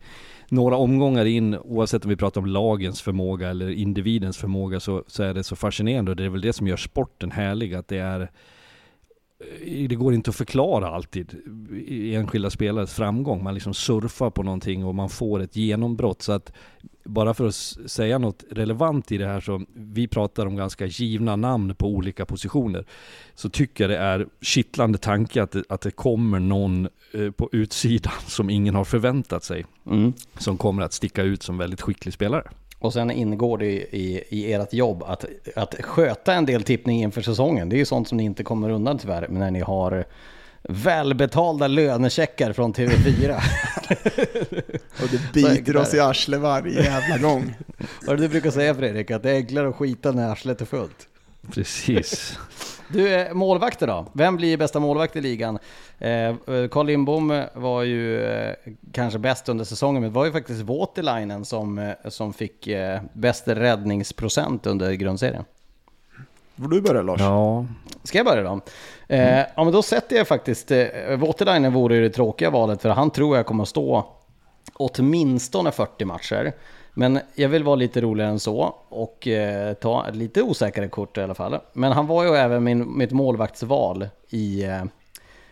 Några omgångar in oavsett om vi pratar om lagens förmåga eller individens förmåga så, så är det så fascinerande och det är väl det som gör sporten härlig att det är eh, det går inte att förklara alltid enskilda spelares framgång. Man liksom surfar på någonting och man får ett genombrott. Så att bara för att säga något relevant i det här så, vi pratar om ganska givna namn på olika positioner. Så tycker jag det är kittlande tanke att det, att det kommer någon eh, på utsidan som ingen har förväntat sig. mm. Som kommer att sticka ut som väldigt skicklig spelare. Och sen ingår det i, i, i ert jobb att, att sköta en del tippning inför säsongen. Det är ju sånt som ni inte kommer undan tyvärr, men när ni har välbetalda lönecheckar från TV4. Och det biter oss i arslet varje jävla gång. Vad du brukar säga Fredrik? Att det är enklare att skita när arslet är fullt. Precis. Du, eh, målvakter då? Vem blir bästa målvakt i ligan? Eh, eh, Carl Lindbom var ju eh, kanske bäst under säsongen, men det var ju faktiskt Voutilainen som, eh, som fick eh, bäst räddningsprocent under grundserien. Får du börja Lars? Ja, Ska jag börja då? Eh, ja men då sätter jag faktiskt, eh, Voutilainen vore ju det tråkiga valet för han tror jag kommer att stå åtminstone 40 matcher. Men jag vill vara lite roligare än så och eh, ta ett lite osäkrare kort i alla fall. Men han var ju även min, mitt målvaktsval i, eh,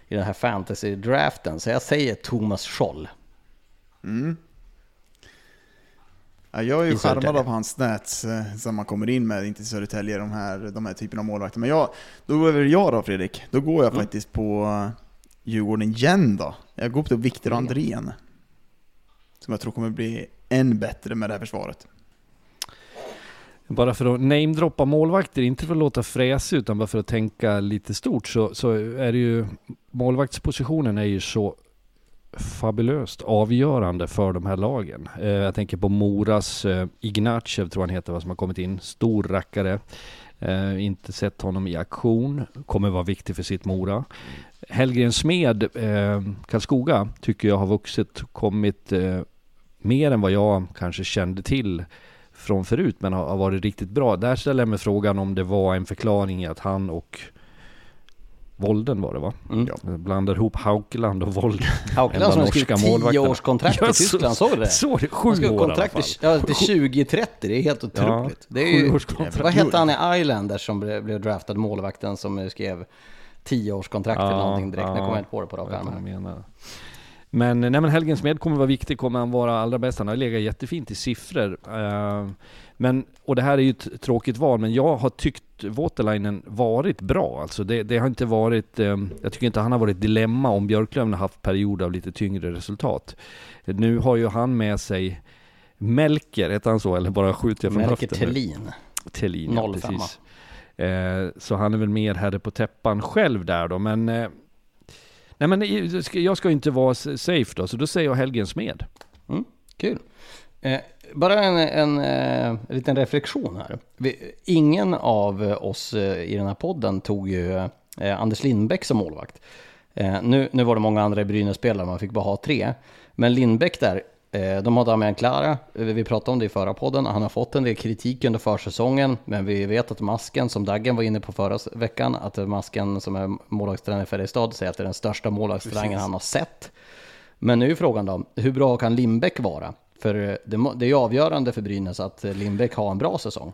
i den här fantasy-draften, så jag säger Thomas Scholl. Ja, jag är ju charmad av hans stats eh, som man kommer in med, inte i Södertälje, de här, de här typerna av målvakter. Men jag, då går jag då Fredrik, då går jag faktiskt på Djurgården igen då. Jag går på Viktor Andrén. Som jag tror kommer bli än bättre med det här försvaret. Bara för att namedroppa målvakter, inte för att låta fräsig utan bara för att tänka lite stort så, så är det ju målvaktspositionen är ju så fabulöst avgörande för de här lagen. Eh, jag tänker på Moras eh, Ignacev tror jag han heter, vad som har kommit in. Stor rackare. Eh, inte sett honom i aktion. Kommer vara viktig för sitt Mora. Hellgren Smed, eh, Karlskoga, tycker jag har vuxit, kommit eh, mer än vad jag kanske kände till från förut men har, har varit riktigt bra. Där ställer jag mig frågan om det var en förklaring i att han och Volden var det va? Mm. Jag blandar ihop Haukeland och Volden. Haukeland som har skrivit 10 målvakterna. års kontrakt i Ja, Tyskland, såg du det? Så det, sju år i alla kontrakt fall. till, ja, till 2030, det är helt otroligt. det är ju, kontrakt. vad hette han i Islanders som blev, blev draftad, målvakten som skrev 10 års kontrakt eller någonting direkt? Nu kommer jag inte på det på rak arm. Men, nej, men Helgen Smed kommer vara viktig, kommer han vara allra bäst. Han har legat jättefint i siffror. Eh, men, och det här är ju ett tråkigt val, men jag har tyckt Voutilainen varit bra. Alltså det, det har inte varit, eh, jag tycker inte han har varit dilemma om Björklöven har haft perioder av lite tyngre resultat. Nu har ju han med sig Melker, heter han så? Eller bara skjuter jag från Melker höften? nu? Thelin. Thelin, ja, 05. precis. Eh, så han är väl mer herre på täppan själv där då, men... Eh, nej men jag ska- ska inte vara safe då, så då säger jag Helgen Smed. Kul. Eh, bara en, en, eh, en liten reflektion här. Vi, ingen av oss eh, i den här podden tog ju eh, Anders Lindbäck som målvakt. Eh, nu, nu var det många andra i Brynäs-spelare, man fick bara ha tre. Men Lindbäck där, eh, de har Damian Klara, eh, vi pratade om det i förra podden, han har fått en del kritik under försäsongen, men vi vet att Masken, som Daggen var inne på förra veckan, att Masken som är målvaktstränare i Färjestad säger att det är den största målvaktstalangen han har sett. Men nu är frågan då, hur bra kan Lindbäck vara? För det, må- det är ju avgörande för Brynäs att Lindbäck har en bra säsong.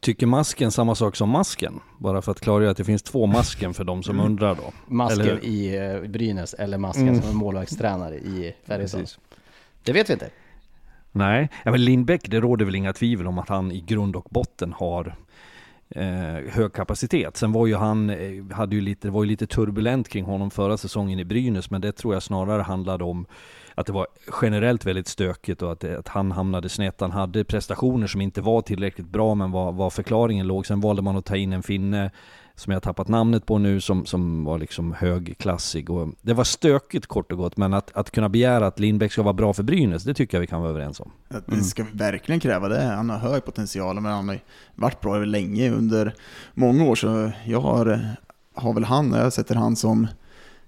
Tycker masken samma sak som masken? Bara för att klargöra att det finns två masken för de som undrar då. Masken i eh, Brynäs eller Masken som är målvaktstränare i Färjestad. Det vet vi inte. Nej, ja, men Lindbäck, det råder väl inga tvivel om att han i grund och botten har eh, hög kapacitet. Sen var ju han, eh, hade ju lite, det var ju lite turbulent kring honom förra säsongen i Brynäs, men det tror jag snarare handlade om att det var generellt väldigt stökigt och att, att han hamnade snett. Han hade prestationer som inte var tillräckligt bra, men var, var förklaringen låg. Sen valde man att ta in en finne som jag tappat namnet på nu, som, som var liksom högklassig. Och det var stökigt kort och gott, men att, att kunna begära att Lindbäck ska vara bra för Brynäs, det tycker jag vi kan vara överens om. Mm. Det ska vi verkligen kräva det. Han har hög potential, men han har ju varit bra över länge under många år. Så jag har, har väl han, jag sätter han som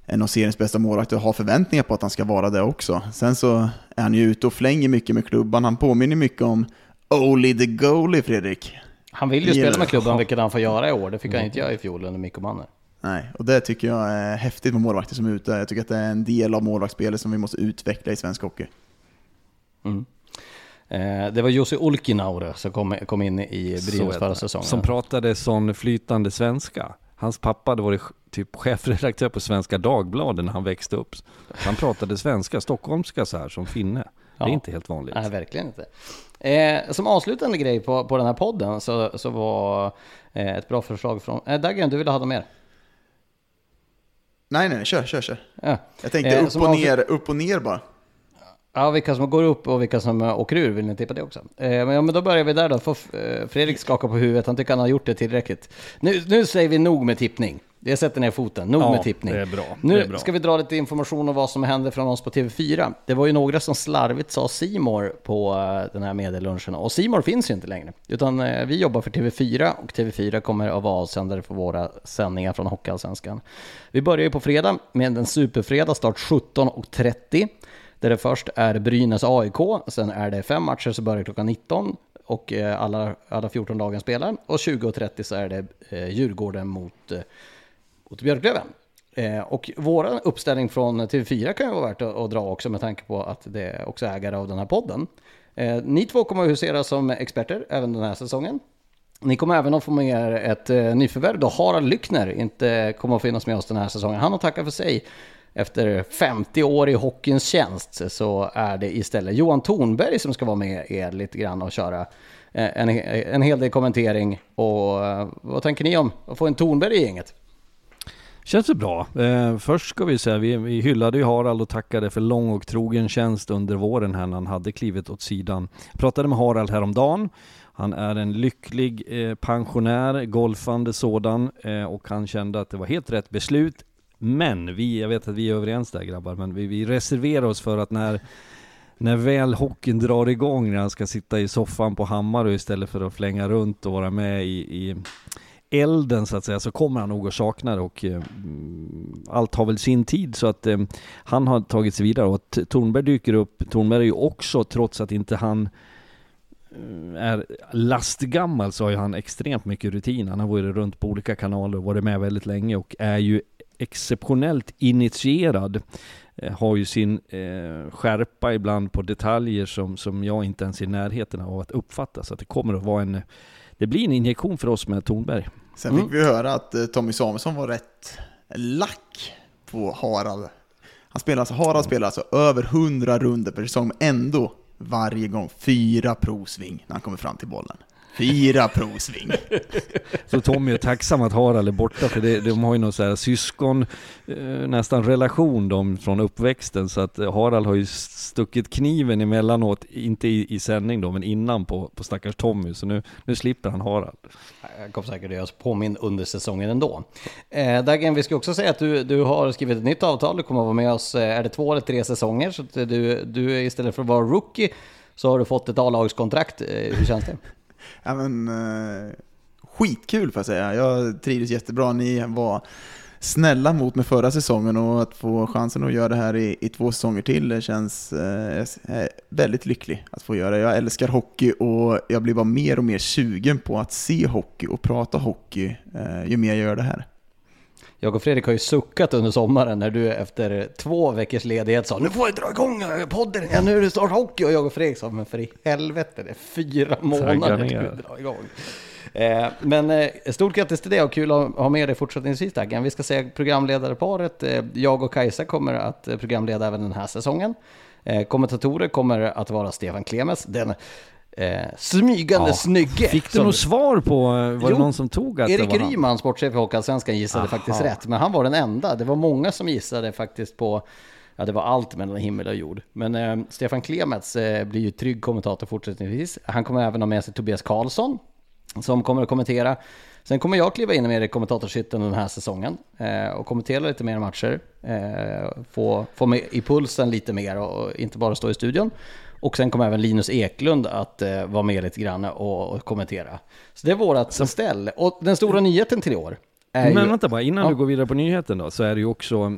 en av seriens bästa målvakter och har förväntningar på att han ska vara det också. Sen så är han ju ute och flänger mycket med klubban. Han påminner mycket om Oli the Goalie, Fredrik. Han vill ju spela med det. klubban, vilket han får göra i år. Det fick han inte göra i fjol under Mikko Manner. Nej, och det tycker jag är häftigt med målvakter som är ute. Jag tycker att det är en del av målvaktsspelet som vi måste utveckla i svensk hockey. Eh, det var Jussi Olkinaure som kom, kom in i Brynäs förra säsongen. Som pratade sån flytande svenska. Hans pappa hade varit typ chefredaktör på Svenska Dagbladet när han växte upp. Han pratade svenska, stockholmska så här som finne. Det är Ja. inte helt vanligt. Nej, verkligen inte. Eh, som avslutande grej på, på den här podden så, så var eh, ett bra förslag från... Eh, Dagen, du ville ha dem mer? Nej, nej, nej, kör, kör, kör. Ja. Jag tänkte Eh, upp och avslut- ner, upp och ner bara. Ja, vilka som går upp och vilka som eh, åker ur, vill ni tippa det också? Eh, men, ja, men då börjar vi där då. Får eh, Fredrik skaka på huvudet, han tycker han har gjort det tillräckligt. Nu, nu säger vi nog med tippning. Jag sätter ner foten, nog Ja, med tippning. det. Nu Det ska vi dra lite information om vad som hände från oss på TV4. Det var ju några som slarvigt sa Simor på eh, den här medielunchen och Simor finns ju inte längre. Utan eh, vi jobbar för TV4 och TV4 kommer att vara avsändare för våra sändningar från Hockeyallsvenskan. Vi börjar ju på fredag med en superfredag, start 17.30. Där det först är Brynäs AIK, sen är det fem matcher så börjar klockan 19 och eh, alla, alla 14 dagen spelar. Och 20.30 så är det Djurgården mot, och till Björklöven. Eh, och vår uppställning från TV4 kan ju vara värt att, att dra också med tanke på att det är också ägare av den här podden. Eh, ni två kommer att husera som experter även den här säsongen. Ni kommer även att få med er ett eh, nyförvärv då Harald Lyckner inte kommer att finnas med oss den här säsongen. Han har tackat för sig. Efter 50 år i hockeyns tjänst så är det istället Johan Thornberg som ska vara med er lite grann och köra eh, en, en hel del kommentering. Och eh, vad tänker ni om att få en Thornberg i gänget? Känns det bra. Eh, först ska vi säga, vi, vi hyllade ju Harald och tackade för lång och trogen tjänst under våren här när han hade klivit åt sidan. Pratade med Harald häromdagen. Han är en lycklig eh, pensionär, golfande sådan, eh, och han kände att det var helt rätt beslut. Men vi, jag vet att vi är överens där grabbar, men vi, vi reserverar oss för att när när väl hockeyn drar igång, när han ska sitta i soffan på Hammarö istället för att flänga runt och vara med i, i elden så att säga, så kommer han nog att sakna det och eh, allt har väl sin tid så att eh, han har tagit sig vidare och att Tornberg dyker upp. Tornberg är ju också, trots att inte han eh, är lastgammal så har ju han extremt mycket rutin. Han har varit runt på olika kanaler och varit med väldigt länge och är ju exceptionellt initierad. Eh, har ju sin eh, skärpa ibland på detaljer som, som jag inte ens är i närheten av att uppfatta. Så att det kommer att vara en, det blir en injektion för oss med Tornberg. Sen fick vi höra att eh, Tommy Samuelsson var rätt lack på Harald. Han spelar alltså, Harald spelar alltså över 100 runder per säsong, ändå varje gång fyra provsving när han kommer fram till bollen. Fyra provsving. Så Tommy är tacksam att Harald är borta för det, de har ju någon så här syskon, eh, nästan relation de från uppväxten så att eh, Harald har ju stuckit kniven emellanåt, inte i, i sändning då men innan på, på stackars Tommy så nu, nu slipper han Harald. Jag kommer säkert att göra oss påminn under säsongen ändå. Eh, Dagen, vi ska också säga att du, du har skrivit ett nytt avtal. Du kommer att vara med oss, eh, är det två eller tre säsonger? Så att du, du istället för att vara rookie så har du fått ett A-lagskontrakt. Hur känns det? Ja, men, eh, skitkul får jag säga. Jag trivdes jättebra. Ni var snälla mot mig förra säsongen och att få chansen att göra det här i, i två säsonger till det känns eh, jag är väldigt lycklig att få göra. Jag älskar hockey och jag blir bara mer och mer sugen på att se hockey och prata hockey eh, ju mer jag gör det här. Jag och Fredrik har ju suckat under sommaren när du efter två veckors ledighet sa nu får jag dra igång podden igen, nu är det snart hockey. Och jag och Fredrik sa men för i helvete, det är fyra månader till vi dra igång. Eh, men eh, stort grattis till det och kul att ha med dig fortsättningsvis Daggen. Vi ska säga programledarparet, eh, jag och Kajsa kommer att programleda även den här säsongen. Kommentatorer kommer att vara Stefan Klemes, den eh, smygande ja. snygge. Fick du som... något svar på, var jo, det någon som tog att Erik det var Ryman, sportchef i Hockeyallsvenskan, gissade Aha. faktiskt rätt. Men han var den enda. Det var många som gissade faktiskt på Ja, det var allt mellan himmel och jord. Men eh, Stefan Klemets eh, blir ju trygg kommentator fortsättningsvis. Han kommer även ha med sig Tobias Karlsson som kommer att kommentera. Sen kommer jag kliva in mer i kommentatorshytten den här säsongen eh, och kommentera lite mer matcher. Eh, få, få med i pulsen lite mer och, och inte bara stå i studion. Och sen kommer även Linus Eklund att eh, vara med lite grann och, och kommentera. Så det är vårat så. ställ. Och den stora nyheten till i år är Men ju... vänta bara, innan ja. du går vidare på nyheten då, så är det ju också,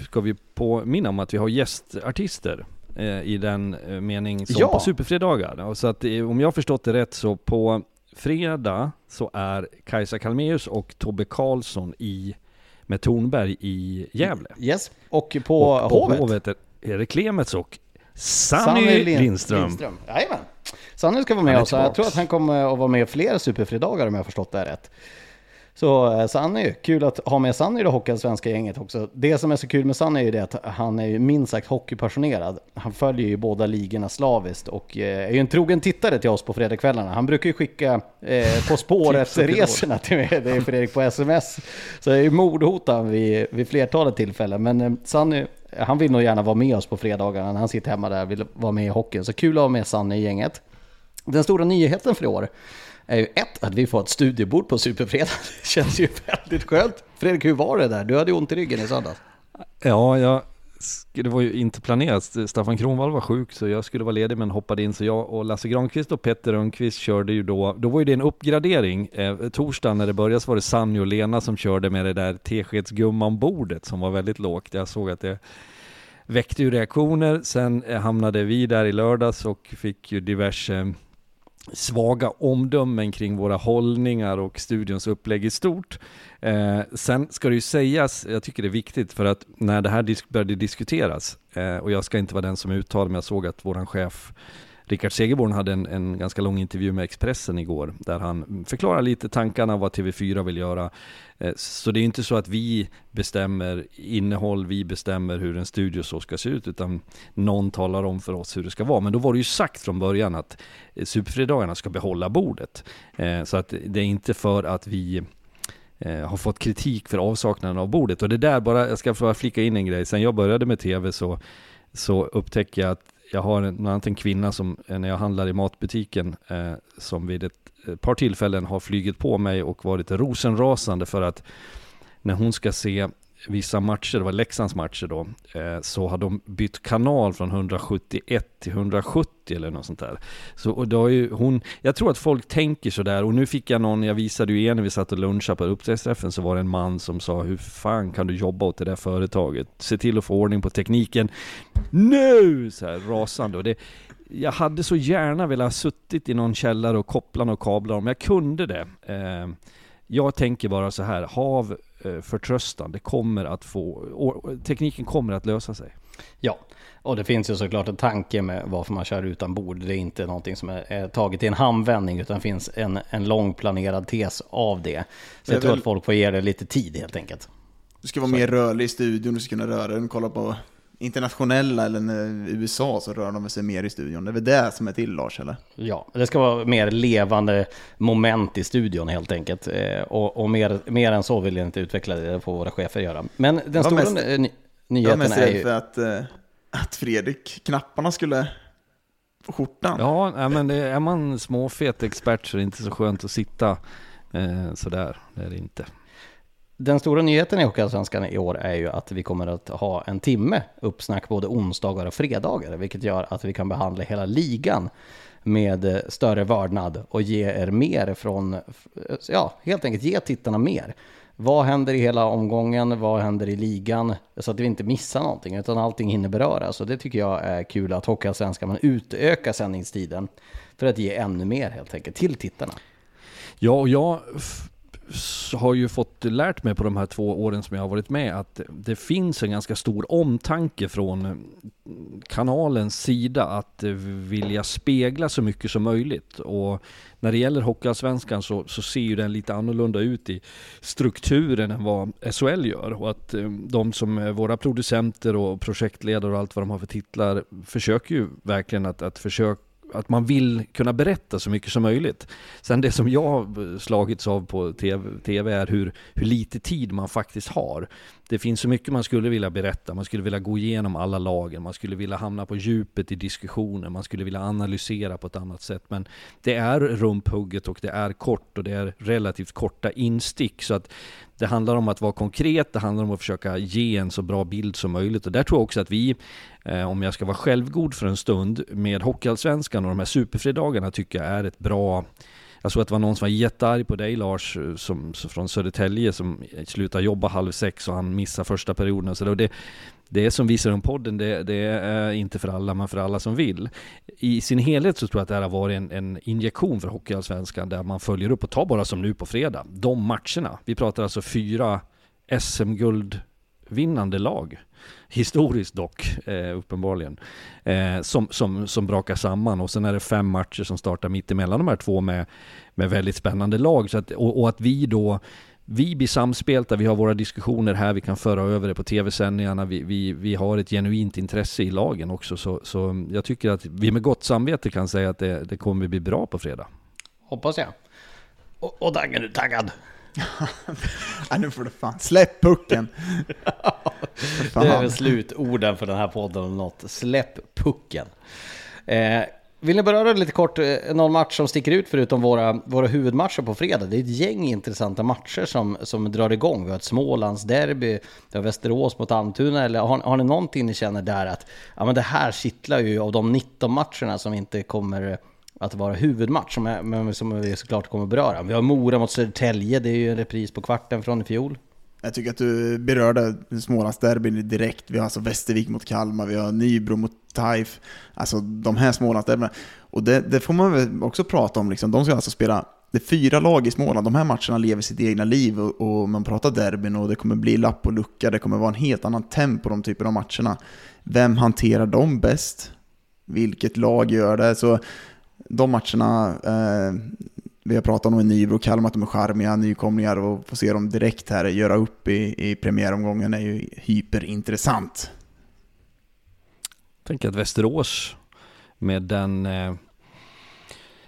ska vi påminna om att vi har gästartister eh, i den eh, mening som ja. på Superfredagar. Så att eh, om jag förstått det rätt så på fredag så är Kajsa Kalmeus och Tobbe Karlsson i med Tornberg i Gävle. Yes, och på, och på Hovet. Hovet är det Klemets och Sanny Lindström. Lindström. Jajamän. Sanny ska vara med oss. Jag tror att han kommer att vara med fler superfredagar om jag har förstått det här rätt. Så eh, Sanny, kul att ha med Sanny i det hockeyallsvenska gänget också. Det som är så kul med Sanny är ju det att han är ju minst sagt hockeypassionerad. Han följer ju båda ligorna slaviskt och eh, är ju en trogen tittare till oss på fredagskvällarna. Han brukar ju skicka eh, På spåret-resorna till mig, det är Fredrik på sms. Så jag är ju mordhotad vid, vid flertalet tillfällen. Men eh, Sanny, han vill nog gärna vara med oss på fredagarna när han sitter hemma där och vill vara med i hockeyn. Så kul att ha med Sanne i gänget. Den stora nyheten för i år är ju ett, att vi får ett studiebord på Superfredag. Det känns ju väldigt skönt. Fredrik, hur var det där? Du hade ju ont i ryggen i söndags. Ja, jag, det var ju inte planerat. Staffan Kronvall var sjuk så jag skulle vara ledig men hoppade in. Så jag och Lasse Granqvist och Petter Rönnqvist körde ju då, då var ju det en uppgradering. Eh, torsdagen när det började så var det Sanny och Lena som körde med det där teskedsgumman-bordet som var väldigt lågt. Jag såg att det väckte ju reaktioner. Sen eh, hamnade vi där i lördags och fick ju diverse svaga omdömen kring våra hållningar och studions upplägg i stort. Eh, sen ska det ju sägas, jag tycker det är viktigt för att när det här disk började diskuteras, eh, och jag ska inte vara den som uttalar mig, jag såg att vår chef Rickard Segerborn hade en, en, ganska lång intervju med Expressen igår, där han förklarar lite tankarna vad TV4 vill göra. Eh, så det är inte så att vi bestämmer innehåll, vi bestämmer hur en studio så ska se ut, utan någon talar om för oss hur det ska vara. Men då var det ju sagt från början att eh, Superfredagarna ska behålla bordet. Eh, så att det är inte för att vi har fått kritik för avsaknaden av bordet. Och det där bara, jag ska bara flika in en grej, sen jag började med TV så, så upptäcker jag att jag har bland annat en kvinna som, eh, när jag handlar i matbutiken, eh, som vid ett, ett par tillfällen har flygit på mig och varit rosenrasande för att när hon ska se vissa matcher, det var Leksands matcher då, eh, så har de bytt kanal från 171 till 170 eller något sånt där. Så och då är ju hon, jag tror att folk tänker sådär och nu fick jag någon, jag visade ju er när vi satt och lunchade på upptäcktsträffen så var det en man som sa hur fan kan du jobba åt det där företaget? Se till att få ordning på tekniken nu! Så här rasande och det, jag hade så gärna velat ha suttit i någon källare och kopplat och kablar om jag kunde det. Eh, jag tänker bara så här, hav förtröstan. Det kommer att få, tekniken kommer att lösa sig. Ja, och det finns ju såklart en tanke med varför man kör utan bord. Det är inte någonting som är, taget i en handvändning utan det finns en, en lång planerad tes av det. Så jag, jag tror väl... att folk får ge det lite tid helt enkelt. Du ska vara så. mer rörlig i studion, du ska kunna röra dig, kolla på internationella eller USA så rör de sig mer i studion. Det är väl det som är till Lars eller? Ja, det ska vara mer levande moment i studion helt enkelt. Eh, och, och mer, mer än så vill jag inte utveckla det, det får våra chefer göra. Men den stora mest, ny nyheten är ju... för att, eh, att Fredrik, knapparna skulle få skjortan. Ja, men det, är man småfet expert så är det inte så skönt att sitta eh, sådär. Det är det inte. Den stora nyheten i Hockeyallsvenskan i år är ju att vi kommer att ha en timme uppsnack både onsdagar och fredagar, vilket gör att vi kan behandla hela ligan med eh, större vördnad och ge er mer från, ja, helt enkelt ge tittarna mer. Vad händer i hela omgången? Vad händer i ligan? Så att vi inte missar någonting, utan allting hinner beröras. Och det tycker jag är kul att Hockeyallsvenskan man utökar sändningstiden för att ge ännu mer helt enkelt till tittarna. Ja, och jag har ju fått lärt mig på de här två åren som jag har varit med att det finns en ganska stor omtanke från kanalens sida att vilja spegla så mycket som möjligt. Och när det gäller Hockeyallsvenskan så, så ser ju den lite annorlunda ut i strukturen än vad SHL gör. Och att eh, de som är våra producenter och projektledare och allt vad de har för titlar försöker ju verkligen att, att försöka att man vill kunna berätta så mycket som möjligt. Sen det som jag har slagits av på TV, TV är hur, hur lite tid man faktiskt har. Det finns så mycket man skulle vilja berätta, man skulle vilja gå igenom alla lagen, man skulle vilja hamna på djupet i diskussioner, man skulle vilja analysera på ett annat sätt. Men det är rumphugget och det är kort och det är relativt korta instick. Så att det handlar om att vara konkret, det handlar om att försöka ge en så bra bild som möjligt. Och där tror jag också att vi, eh, om jag ska vara självgod för en stund, med Hockeyallsvenskan och de här superfredagarna tycker jag är ett bra jag såg att det var någon som var jättearg på dig Lars, som, som från Södertälje, som slutade jobba halv sex och han missade första perioden. Så det, det som visar om podden, det, det, är inte för alla, men för alla som vill. I sin helhet så tror jag att det här har varit en, en injektion för Hockeyallsvenskan, där man följer upp, och tar bara som nu på fredag, de matcherna. Vi pratar alltså fyra SM-guld vinnande lag. Historiskt dock, eh, uppenbarligen. Eh, som, som, som brakar samman och sen är det fem matcher som startar mitt emellan de här två med, med väldigt spännande lag. Så att, och, och att vi då vi blir samspelta, vi har våra diskussioner här, vi kan föra över det på tv-sändningarna, vi, vi, vi har ett genuint intresse i lagen också. Så, så jag tycker att vi med gott samvete kan säga att det, det kommer bli bra på fredag. Hoppas jag. Och, och Daggen, är du taggad? ja, nu får du fan släpp pucken. det är väl slutorden för den här podden om något. Släpp pucken. Eh, vill ni beröra lite kort eh, någon match som sticker ut förutom våra, våra huvudmatcher på fredag? Det är ett gäng intressanta matcher som, som drar igång. Vi har ett Smålandsderby, vi har Västerås mot Almtuna. Eller har, har ni någonting ni känner där att ja, men det här kittlar ju av de 19 matcherna som inte kommer att vara huvudmatch, som, är, som vi såklart kommer beröra. Vi har Mora mot Södertälje, det är ju en repris på kvarten från i fjol. Jag tycker att du berörde Smålandsderbyn direkt. Vi har alltså Västervik mot Kalmar, vi har Nybro mot Taif. Alltså de här Smålandsderbyna. Och det, det, får man väl också prata om. Liksom. De ska alltså spela, det är fyra lag i Småland. De här matcherna lever sitt egna liv och, och man pratar derbyn och det kommer bli lapp och lucka. Det kommer vara en helt annan tempo på de typerna av matcherna. Vem hanterar dem bäst? Vilket lag gör det? Så de matcherna, eh, vi har pratat om i Nybro och Kalmar att de är charmiga nykomlingar och få se dem direkt här göra upp i, i premiäromgången är ju hyperintressant. Jag tänker att Västerås med den eh,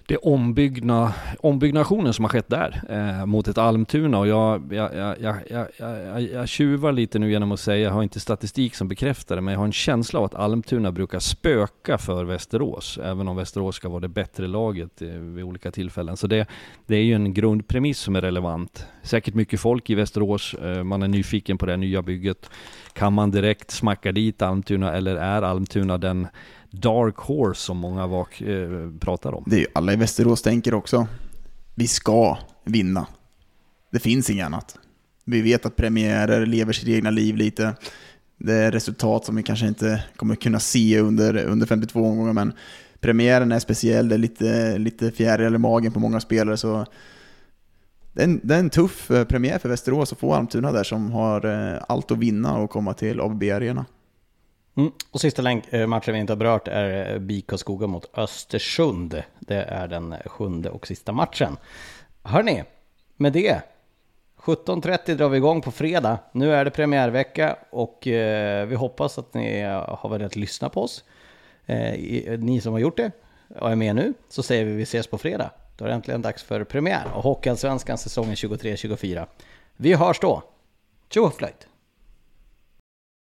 det ombyggna, ombyggnationen som har skett där eh, mot ett Almtuna och jag, jag, jag, jag, jag, jag, jag tjuvar lite nu genom att säga, jag har inte statistik som bekräftar det, men jag har en känsla av att Almtuna brukar spöka för Västerås, även om Västerås ska vara det bättre laget eh, vid olika tillfällen. Så det, det är ju en grundpremiss som är relevant. Säkert mycket folk i Västerås, eh, man är nyfiken på det nya bygget. Kan man direkt smacka dit Almtuna eller är Almtuna den dark horse som många vak, eh, pratar om. Det är ju alla i Västerås tänker också. Vi ska vinna. Det finns inget annat. Vi vet att premiärer lever sitt egna liv lite. Det är resultat som vi kanske inte kommer kunna se under, under 52 omgångar, men premiären är speciell, det är lite, lite fjärilar i magen på många spelare, så det är, en, det är en tuff eh, premiär för Västerås att få Almtuna där som har eh, allt att vinna och komma till ABB Arena. Mm. Och sista länk, eh, matchen vi inte har berört är eh, BIK Skoga mot Östersund. Det är den sjunde och sista matchen. Hörni, med det 17.30 drar vi igång på fredag. Nu är det premiärvecka och eh, vi hoppas att ni har velat lyssna på oss. Eh, eh, ni som har gjort det och är med nu, så säger vi vi ses på fredag. Då är det äntligen dags för premiär och Hockeyallsvenskan säsongen 23-24. Vi hörs då! Tjo flöjt!